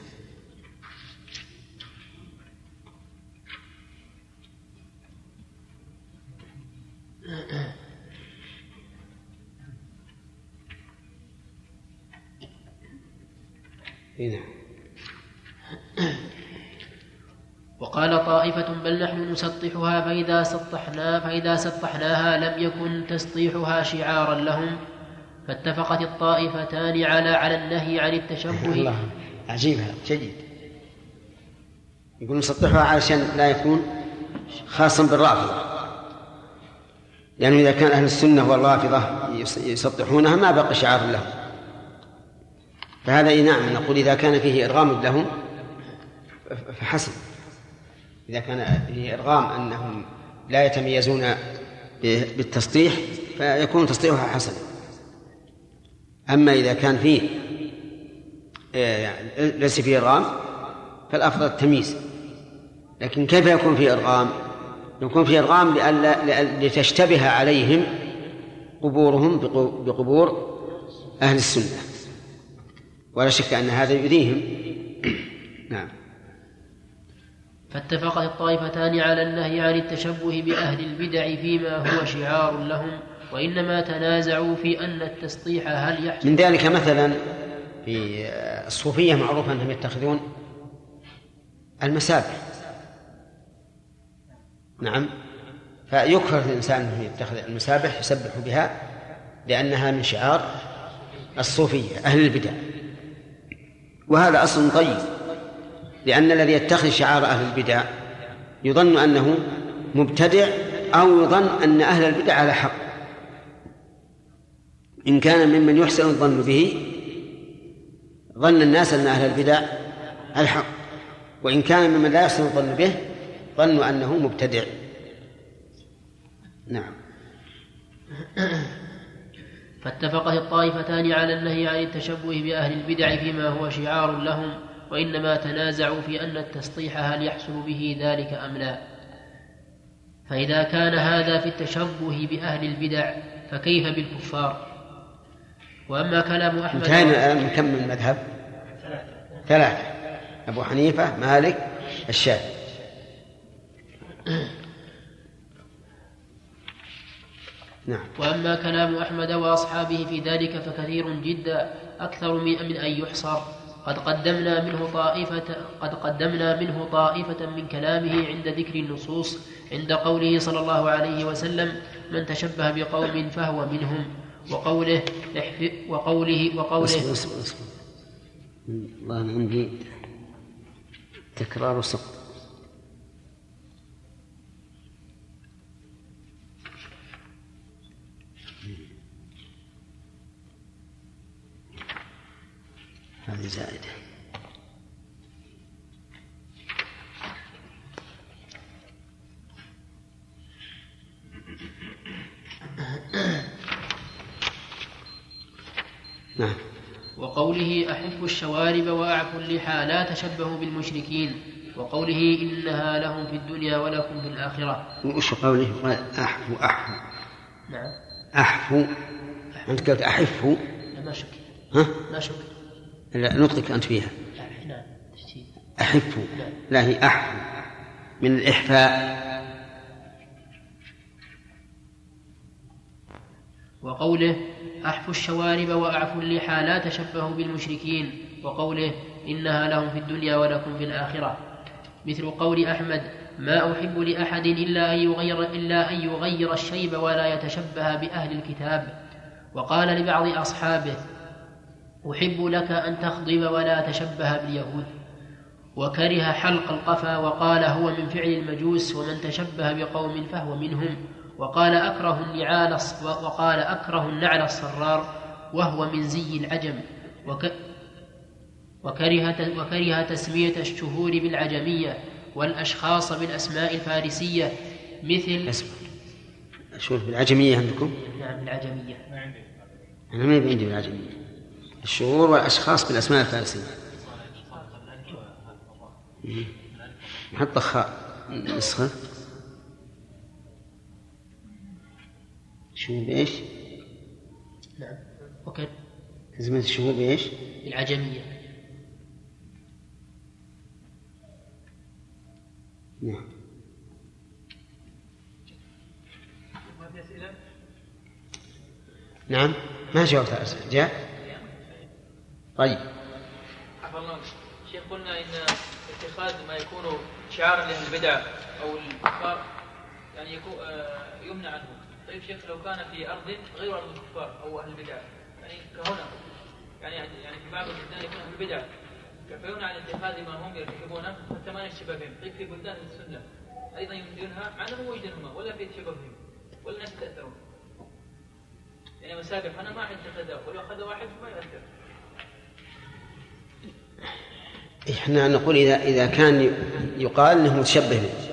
اي نعم. وقال طائفة بل نحن نسطحها فإذا سطحنا فإذا سطحناها لم يكن تسطيحها شعارا لهم. فاتفقت الطائفتان على على النهي عن التشبه. الله عجيب هذا جيد. يقول نسطحها علشان لا يكون خاصا بالرافضة. لأنه إذا كان أهل السنة والرافضة يس- يسطحونها ما بقي شعار لهم. فهذا نعم نقول إذا كان فيه إرغام لهم فحسن إذا كان فيه إرغام أنهم لا يتميزون بالتسطيح فيكون تسطيحها حسنا أما إذا كان فيه آه، ليس فيه إرغام فالأفضل التمييز. لكن كيف يكون فيه إرغام؟ يكون فيه إرغام لئلا لأ- لتشتبه عليهم قبورهم بقبور أهل السنة. ولا شك أن هذا يؤذيهم. نعم. فاتفقت الطائفتان على النهي عن التشبه بأهل البدع فيما هو شعار لهم. وإنما تنازعوا في أن التسطيح هل يحصل؟ من ذلك مثلا في الصوفية معروف أنهم يتخذون المسابح نعم. فيكره الإنسان أنه يتخذ المسابح يسبح بها لأنها من شعار الصوفية أهل البدع. وهذا أصل طيب لأن الذي يتخذ شعار أهل البدع يظن أنه مبتدع أو يظن أن أهل البدع على حق. إن كان ممن يحسن الظن به ظن الناس أن أهل البدع الحق. وإن كان ممن لا يحسن الظن به ظنوا أنه مبتدع. نعم. فاتفقت الطائفتان على النهي عن التشبه بأهل البدع فيما هو شعار لهم وإنما تنازعوا في أن التسطيح هل يحصل به ذلك أم لا. فإذا كان هذا في التشبه بأهل البدع فكيف بالكفار؟ وأما كلام أحمد انتهينا الآن من كم من مذهب؟ ثلاثة. أبو حنيفة مالك الشافعي نعم. وأما كلام أحمد وأصحابه في ذلك فكثير جدا أكثر من من أن يحصر. قد قدمنا منه طائفة قد قدمنا منه طائفة من كلامه عند ذكر النصوص عند قوله صلى الله عليه وسلم من تشبه بقوم فهو منهم. وقوله وقوله وقوله اصبر اصبر اصبر والله عندي تكرار وسقط هذه زائدة. نعم. وقوله أحب الشوارب وأعفوا اللحى لا تشبهوا بالمشركين. وقوله إنها لهم في الدنيا ولكم في الآخرة. وش قوله؟ قال أحفو أحفو نعم. أحفو أنت قلت أحفو لا ما شك. ها؟ ما شك. لا نطقك أنت فيها. نعم أحفو لا هي أحفو من الإحفاء. وقوله أحفوا الشوارب وأعفوا اللحى لا تشبهوا بالمشركين وقوله إنها لهم في الدنيا ولكم في الآخرة. مثل قول أحمد ما أحب لأحد إلا أن يغير إلا أن يغير الشيب ولا يتشبه بأهل الكتاب. وقال لبعض أصحابه أحب لك أن تخضب ولا تشبه باليهود. وكره حلق القفا وقال هو من فعل المجوس ومن تشبه بقوم فهو منهم. وقال أكره النعال وقال أكره النعل الصرار وهو من زي العجم وك وكره وكره تسمية الشهور بالعجمية والأشخاص بالأسماء الفارسية مثل اسمع شوف بالعجمية عندكم؟ نعم بالعجمية أنا ما عندي بالعجمية. الشهور والأشخاص بالأسماء الفارسية. مم. نحط خاء نسخة. شهور بإيش؟ نعم وكان تسمية الشهور بإيش؟ بالعجمية نعم ما في اسئله؟ نعم ما جاوبت على الأسئلة جاء؟ طيب عفى الله. شيخ قلنا إن اتخاذ ما يكون شعارا لاهل البدع أو الكفار يعني يكون آه، يمنع عنه طيب شيخ لو كان في أرض غير أرض الكفار أو أهل البدع يعني كهنا يعني يعني في بعض البلدان يكون أهل البدع فيمنع عن اتخاذ ما هم يرتكبونه حتى ما نشتبه بهم طيب في بلدان السنة أيضا ينهى مع أنهم وجدهم ولا في تشبه بهم ولا الناس يتاثرون يعني مسابح أنا ما عندي اتخذها ولو أخذ واحد ما يؤثر. إحنا نقول إذا إذا كان يقال إنه متشبه. به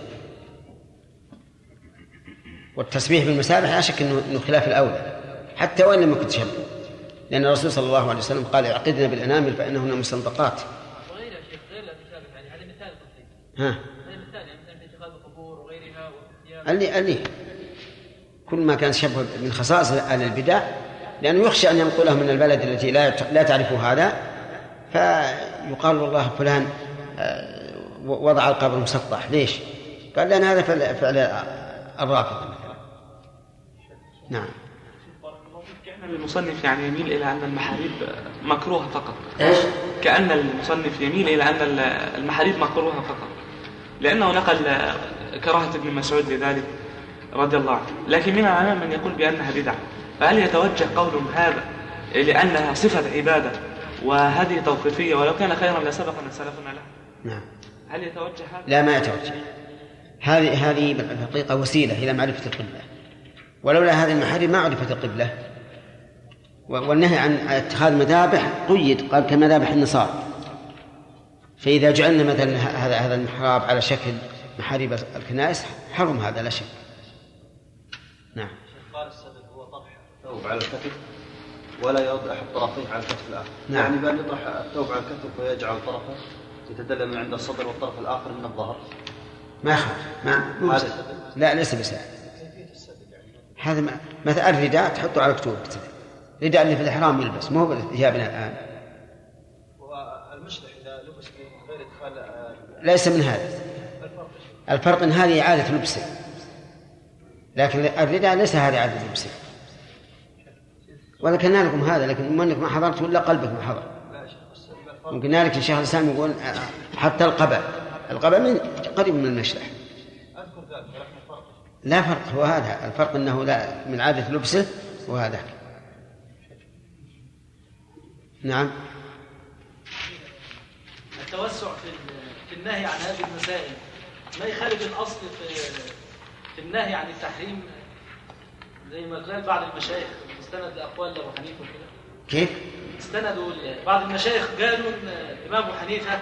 والتسبيح بالمسابح لا شك انه خلاف الأولى حتى وإن لم يكن تشبه. لأن الرسول صلى الله عليه وسلم قال اعقدنا بالأنامل فإنهن مستنطقات وغيرها شيخ غير المسابح يعني هذا مثال ها؟ هذا مثال يعني مثلا في اتخاذ القبور وغيرها اللي اللي كل ما كان شبه من خصائص أهل البدع لأنه يخشى أن ينقله من البلد التي لا لا تعرف هذا فيقال والله فلان آه، وضع القبر مسطح. ليش؟ قال لأن هذا فعل الرافضة. مثلا نعم. كأن المصنف يعني يميل إلى أن المحاريب مكروهة فقط. إيش؟ كأن المصنف يميل إلى أن المحاريب مكروهة فقط. لأنه نقل كراهة ابن مسعود لذلك رضي الله عنه. لكن من العلماء من يقول بأنها بدعة. فهل يتوجه قولهم هذا لأنها صفة عبادة وهذه توقيفية ولو كان خيرا لسبقنا سلفنا له نعم. هل يتوجه هذا؟ لا ما يتوجه. هذه هذه بالحقيقة وسيلة إلى معرفة القبلة. ولولا هذه المحارم ما عرفت القبلة. والنهي عن اتخاذ مذابح قيد قال كمذابح النصارى. فإذا جعلنا مثلا هذا هذا المحراب على شكل محاريب الكنائس حرم هذا لا شك. نعم. قال السبب هو طرح الثوب على الكتف ولا يرد احد طرفيه على الكتف الآخر. نعم. يعني بأن يطرح الثوب على الكتف ويجعل طرفه يتدلى من عند الصدر والطرف الآخر من الظهر. ما يخالف. ما. لا ليس بسهل هذا ما مثلا الرداء تحطه على كتوب الرداء اللي في الإحرام يلبس مو بثيابنا الآن. والمشلح إذا لبس من غير إدخال آه، ليس من هذا. الفرق إن هذه إعادة لبسه. لكن الرداء ليس هذه إعادة لبسه. وذكرنا لكم هذا لكن انك ما حضرت ولا قلبك ما حضر وقلنا لك الشيخ الإسلام يقول آه، حتى القبع. القبع من قريب من المشلح لا فرق هو هذا. الفرق إنه لا من عادة لبسه وهذا نعم. التوسع في في النهي عن هذه المسائل ما يخالف الأصل في في النهي عن التحريم؟ زي ما قال بعض المشايخ استند لاقوال ابو حنيفة وكده. كيف؟ استندوا بعض المشايخ قالوا إن الامام ابو حنيفة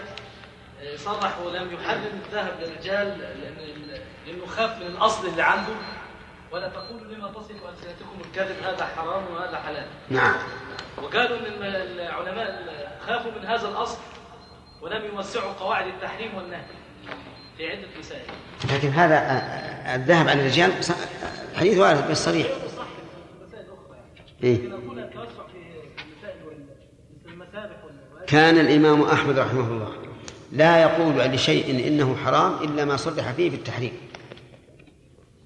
صرح ولم يحرم الذهب للرجال لأن- لأنه خاف من الأصل اللي عنده. ولا تقولوا لما تصف ألسنتكم الكذب هذا حرام وهذا حلال. نعم. وقالوا إن الم- العلماء خافوا من هذا الأصل ولم يوسعوا قواعد التحريم والنهي في عدة مسائل. لكن هذا آه، الذهب على الرجال حديث وارد إيه؟ المسائل وال- مثل المسابح وال- كان الإمام أحمد رحمه الله. لا يقول لشيء إنه حرام إلا ما صرح فيه بالتحريم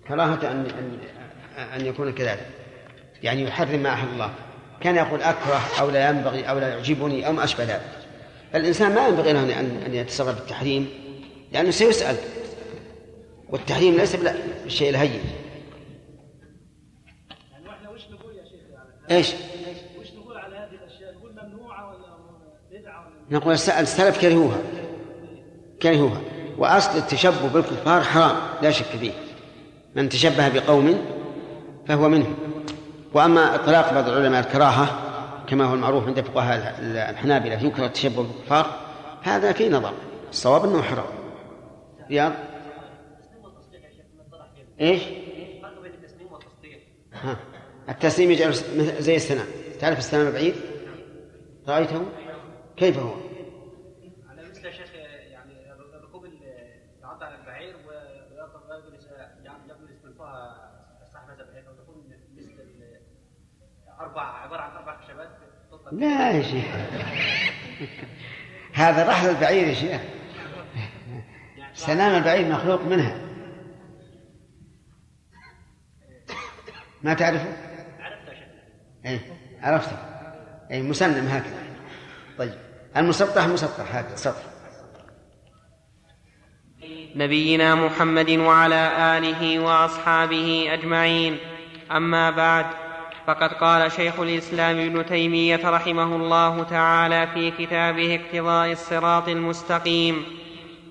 كراهة أن أن أن يكون كذلك. يعني يحرم ما أحل الله. كان يقول أكره أو لا ينبغي أو لا يعجبني أو ما أشبه ذلك. الإنسان ما ينبغي له أن أن يتصرف بالتحريم لأنه سيسأل. والتحريم ليس بالشيء الهين. يعني وإحنا وش نقول يا شيخ يعني إيش؟ وش نقول على هذه الأشياء؟ نقول ممنوعة نقول الس- السلف كرهوها. كرهوها وأصل التشبه بالكفار حرام لا شك فيه من تشبه بقوم فهو منهم وأما إطلاق بعض العلماء الكراهة كما هو المعروف عند فقهاء الحنابلة يكره التشبه بالكفار هذا في نظر الصواب أنه حرام رياض إيش؟ ها. التسليم يجعل زي السلام تعرف السلام بعيد؟ رأيته؟ كيف هو؟ لا يا شيخ. هذا رحل البعير يا شيخ. سلام البعير مخلوق منها. ما تعرفه؟ عرفت يا شيخ. إيه عرفته. اي مسلم هكذا. طيب المسطح مسطح هكذا سطح. نبينا محمد وعلى آله وأصحابه أجمعين. أما بعد فقد قال شيخ الإسلام ابن تيمية رحمه الله تعالى في كتابه اقتضاء الصراط المستقيم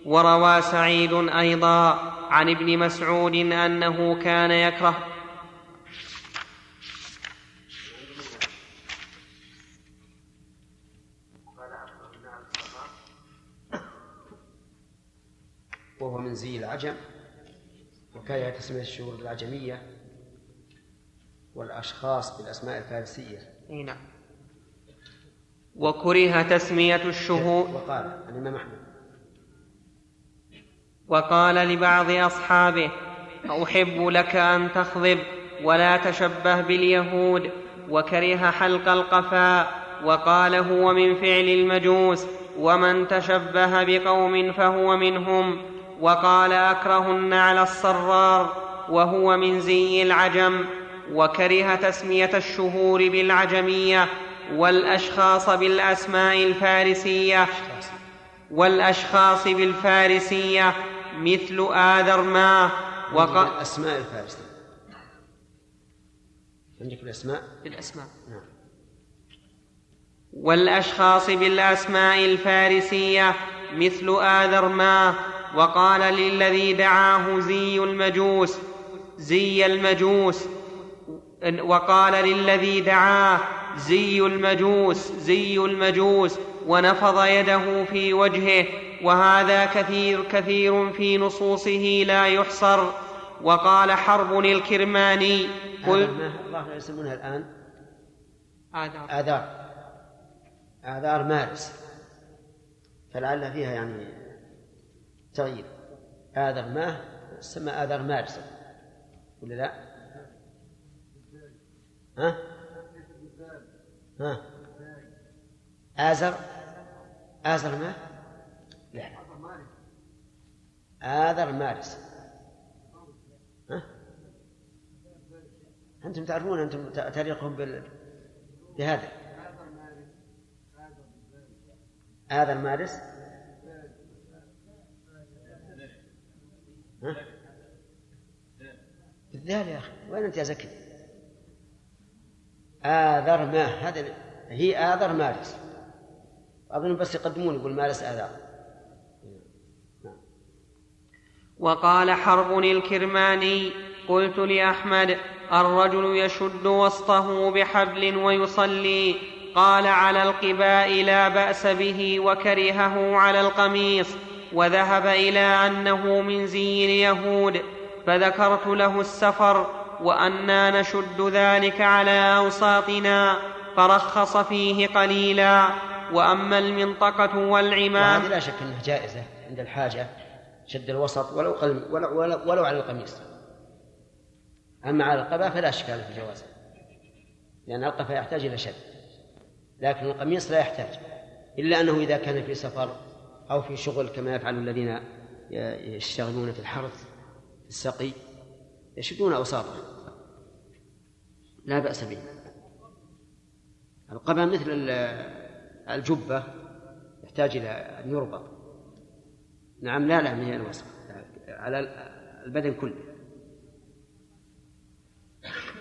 وروى سعيد أيضا عن ابن مسعود أنه كان يكره. وهو من زي العجم وكره تسمية الشهور بالعجمية والأشخاص بالأسماء الفارسية. إي نعم. وكره تسمية الشهور وقال الإمام أحمد. وقال لبعض أصحابه أحب لك أن تخضب ولا تشبه باليهود. وكره حلق القفاء. وقال هو من فعل المجوس ومن تشبه بقوم فهو منهم. وقال اكره النعل الصرار وهو من زي العجم. وكره تسمية الشهور بالعجمية والأشخاص بالأسماء الفارسية والأشخاص بالفارسية مثل آذر ما وقال الأسماء الفارسية. عندك الأسماء بالأسماء. نعم. والأشخاص بالأسماء الفارسية مثل آذر ما وقال للذي دعاه زي المجوس زي المجوس. وقال للذي دعاه زي المجوس زي المجوس ونفض يده في وجهه وهذا كثير كثير في نصوصه لا يحصر. وقال حرب الكرماني. قل الله يسمونها الآن. آذار. آذار. آذار مارس. فلعل فيها يعني تغيير. آذر ماه تسمى آذار مارس. ولا لا؟ ها؟ ها؟ آزر آزر ما؟ لا آذر مارس ها؟ أنتم تعرفون أنتم تاريخهم بال... بهذا آذر مارس ها؟ بالذال يا أخي وين أنت يا زكي؟ آذر ما هذا هي آذر مارس. أظن بس يقدمون يقول مارس آذار وقال حرب الكرماني قلت لأحمد الرجل يشد وسطه بحبل ويصلي قال على القباء لا بأس به وكرهه على القميص وذهب إلى أنه من زي اليهود فذكرت له السفر وأنا نشد ذلك على أوساطنا فرخص فيه قليلا. وأما المنطقة والعمام وهذه لا شك أنها جائزة عند الحاجة شد الوسط ولو ولو, ولو, ولو على القميص. أما على القباء فلا إشكال في جوازه لأن القفا يحتاج إلى شد لكن القميص لا يحتاج إلا أنه إذا كان في سفر أو في شغل كما يفعل الذين يشتغلون في الحرث في السقي. يشدون أوساطهم لا بأس به. القبا مثل الجبة يحتاج إلى أن يربط. نعم لا لا من الوسط على البدن كله.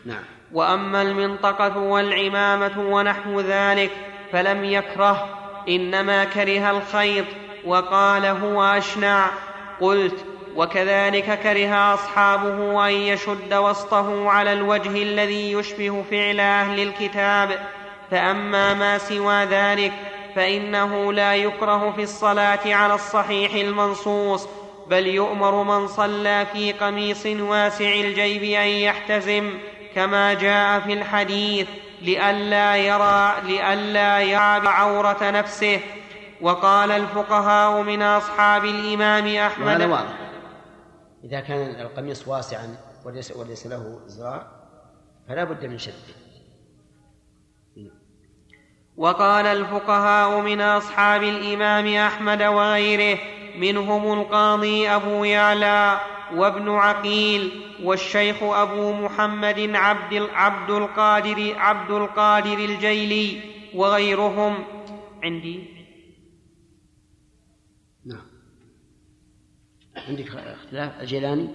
نعم. وأما المنطقة والعمامة ونحو ذلك فلم يكره إنما كره الخيط وقال هو أشنع. قلت وكذلك كره أصحابه أن يشد وسطه على الوجه الذي يشبه فعل أهل الكتاب. فأما ما سوى ذلك فإنه لا يكره في الصلاة على الصحيح المنصوص بل يؤمر من صلى في قميص واسع الجيب أن يحتزم كما جاء في الحديث لئلا يرى لئلا يرى عورة نفسه. وقال الفقهاء من أصحاب الإمام أحمد واضح. إذا كان القميص واسعا وليس, وليس له إزرار فلا بد من شده. وقال الفقهاء من أصحاب الإمام أحمد وغيره منهم القاضي أبو يعلى وابن عقيل والشيخ أبو محمد عبد عبد القادر عبد القادر الجيلي وغيرهم. عندي نعم عندك اختلاف الجيلاني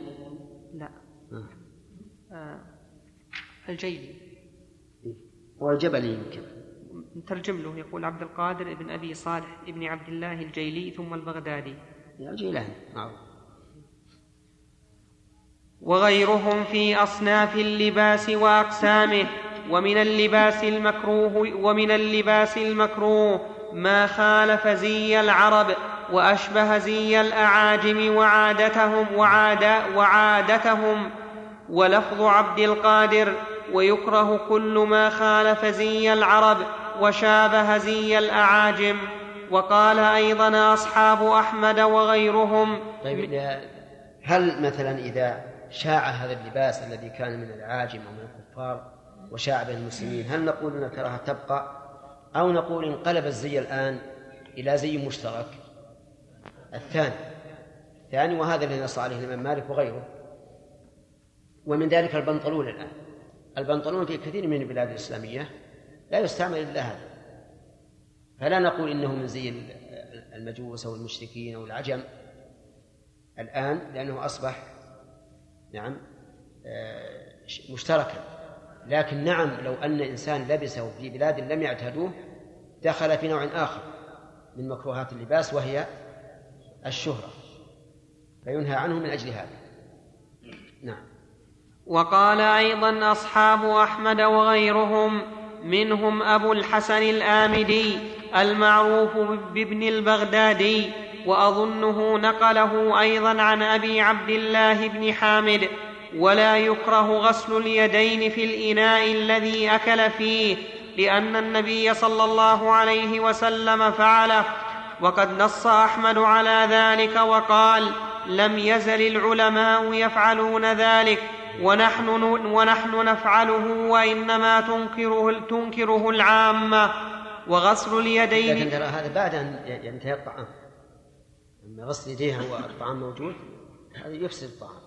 لا. آه. آه. الجيلي. والجبلي يمكن. نترجم له يقول عبد القادر بن أبي صالح بن عبد الله الجيلي ثم البغدادي. الجيلاني معروف وغيرهم في أصناف اللباس وأقسامه ومن اللباس المكروه ومن اللباس المكروه ما خالف زي العرب. وأشبه زي الأعاجم وعادتهم وعادا وعادتهم ولفظ عبد القادر ويكره كل ما خالف زي العرب وشابه زي الأعاجم وقال أيضا أصحاب أحمد وغيرهم طيب هل مثلا إذا شاع هذا اللباس الذي كان من العاجم أو من الكفار وشاع بين المسلمين هل نقول ان الكراهه تبقى أو نقول انقلب الزي الآن إلى زي مشترك؟ الثاني. الثاني وهذا الذي نص عليه الإمام مالك وغيره. ومن ذلك البنطلون الآن. البنطلون في كثير من البلاد الإسلامية لا يستعمل إلا هذا. فلا نقول إنه من زي المجوس أو المشركين أو العجم. الآن لأنه أصبح نعم آه، مشتركا. لكن نعم لو أن إنسان لبسه في بلاد لم يعتادوه دخل في نوع آخر من مكروهات اللباس وهي الشهرة فينهى عنه من أجل هذا. نعم. وقال أيضا أصحاب أحمد وغيرهم منهم أبو الحسن الآمدي المعروف بابن البغدادي وأظنه نقله أيضا عن أبي عبد الله بن حامد ولا يكره غسل اليدين في الإناء الذي أكل فيه لأن النبي صلى الله عليه وسلم فعله وقد نص أحمد على ذلك وقال لم يزل العلماء يفعلون ذلك ونحن ونحن نفعله وإنما تنكره تنكره العامة. وغسل اليدين لكن ترى هذا بعد أن ينتهي الطعام. أما غسل يديها والطعام موجود هذا يفسد الطعام.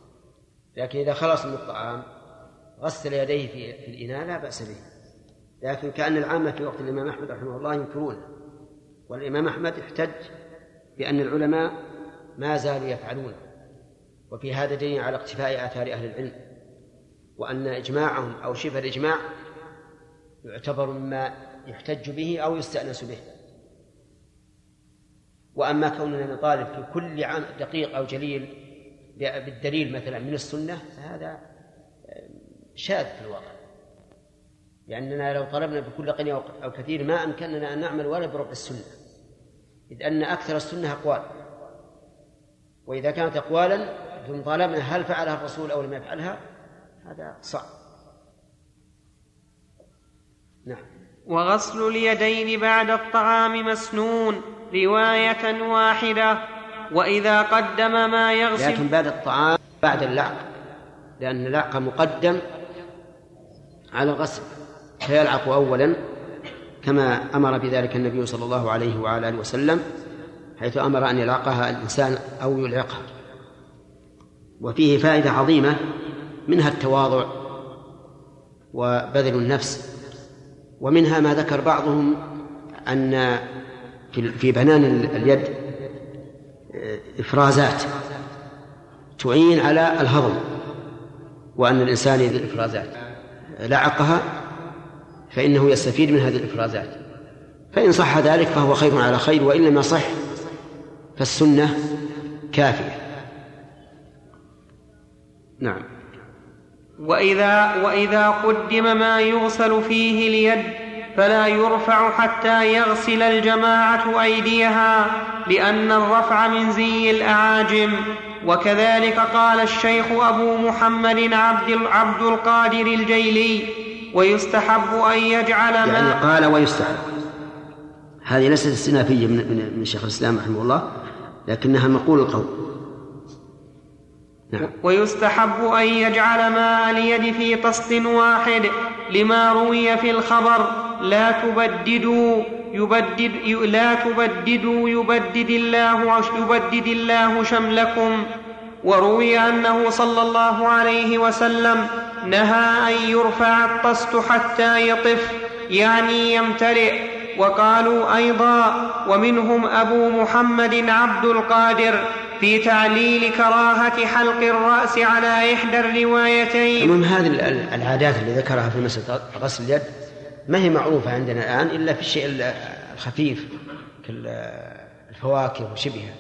لكن إذا خلص من الطعام غسل يديه في, الإناء لا بأس به. لكن كأن العامة في وقت الإمام أحمد رحمه الله ينكرونه. والإمام أحمد احتج بأن العلماء ما زالوا يفعلونه وفي هذا دليل على اقتفاء آثار أهل العلم وأن إجماعهم أو شبه الإجماع يعتبر مما يحتج به أو يستأنس به. وأما كوننا نطالب في كل عام دقيق أو جليل بالدليل مثلا من السنة فهذا شاذ في الواقع. لأننا لو طلبنا بكل قليل أو كثير ما أمكننا أن نعمل ولا بربع السنة. إذ أن أكثر السنة أقوال. وإذا كانت أقوالا ثم طالبنا هل فعلها الرسول أو لم يفعلها؟ هذا صعب. نعم. وغسل اليدين بعد الطعام مسنون رواية واحدة. وإذا قدم ما يغسل لكن بعد الطعام بعد اللعق. لأن اللعق مقدم على الغسل. فيلعق أولا كما أمر بذلك النبي صلى الله عليه وعلى آله وسلم حيث أمر أن يلعقها الإنسان أو يلعقها. وفيه فائدة عظيمة منها التواضع وبذل النفس ومنها ما ذكر بعضهم أن في بنان اليد آه، إفرازات تعين على الهضم وأن الإنسان إذا الإفرازات لعقها فإنه يستفيد من هذه الإفرازات. فإن صح ذلك فهو خير على خير وإن لم يصح فالسنة كافية. نعم. وإذا وإذا قدم ما يغسل فيه اليد فلا يرفع حتى يغسل الجماعة أيديها لأن الرفع من زي الأعاجم. وكذلك قال الشيخ أبو محمد عبد عبد القادر الجيلي ويستحب أن يجعل ما يعني قال ويستحب. هذه ليست استنافية من من من شيخ الإسلام رحمه الله لكنها مقول القول. نعم. ويستحب أن يجعل ماء اليد في طست واحد لما روي في الخبر. لا تبددوا يبدد لا تبددوا يبدد الله يبدد الله شملكم. وروي أنه صلى الله عليه وسلم نهى أن يرفع الطست حتى يطف يعني يمتلئ. وقالوا أيضا ومنهم أبو محمد عبد القادر في تعليل كراهة حلق الرأس على إحدى الروايتين. المهم هذه العادات اللي ذكرها في مسألة غسل اليد ما هي معروفة عندنا الآن إلا في الشيء الخفيف كالفواكه وشبهها.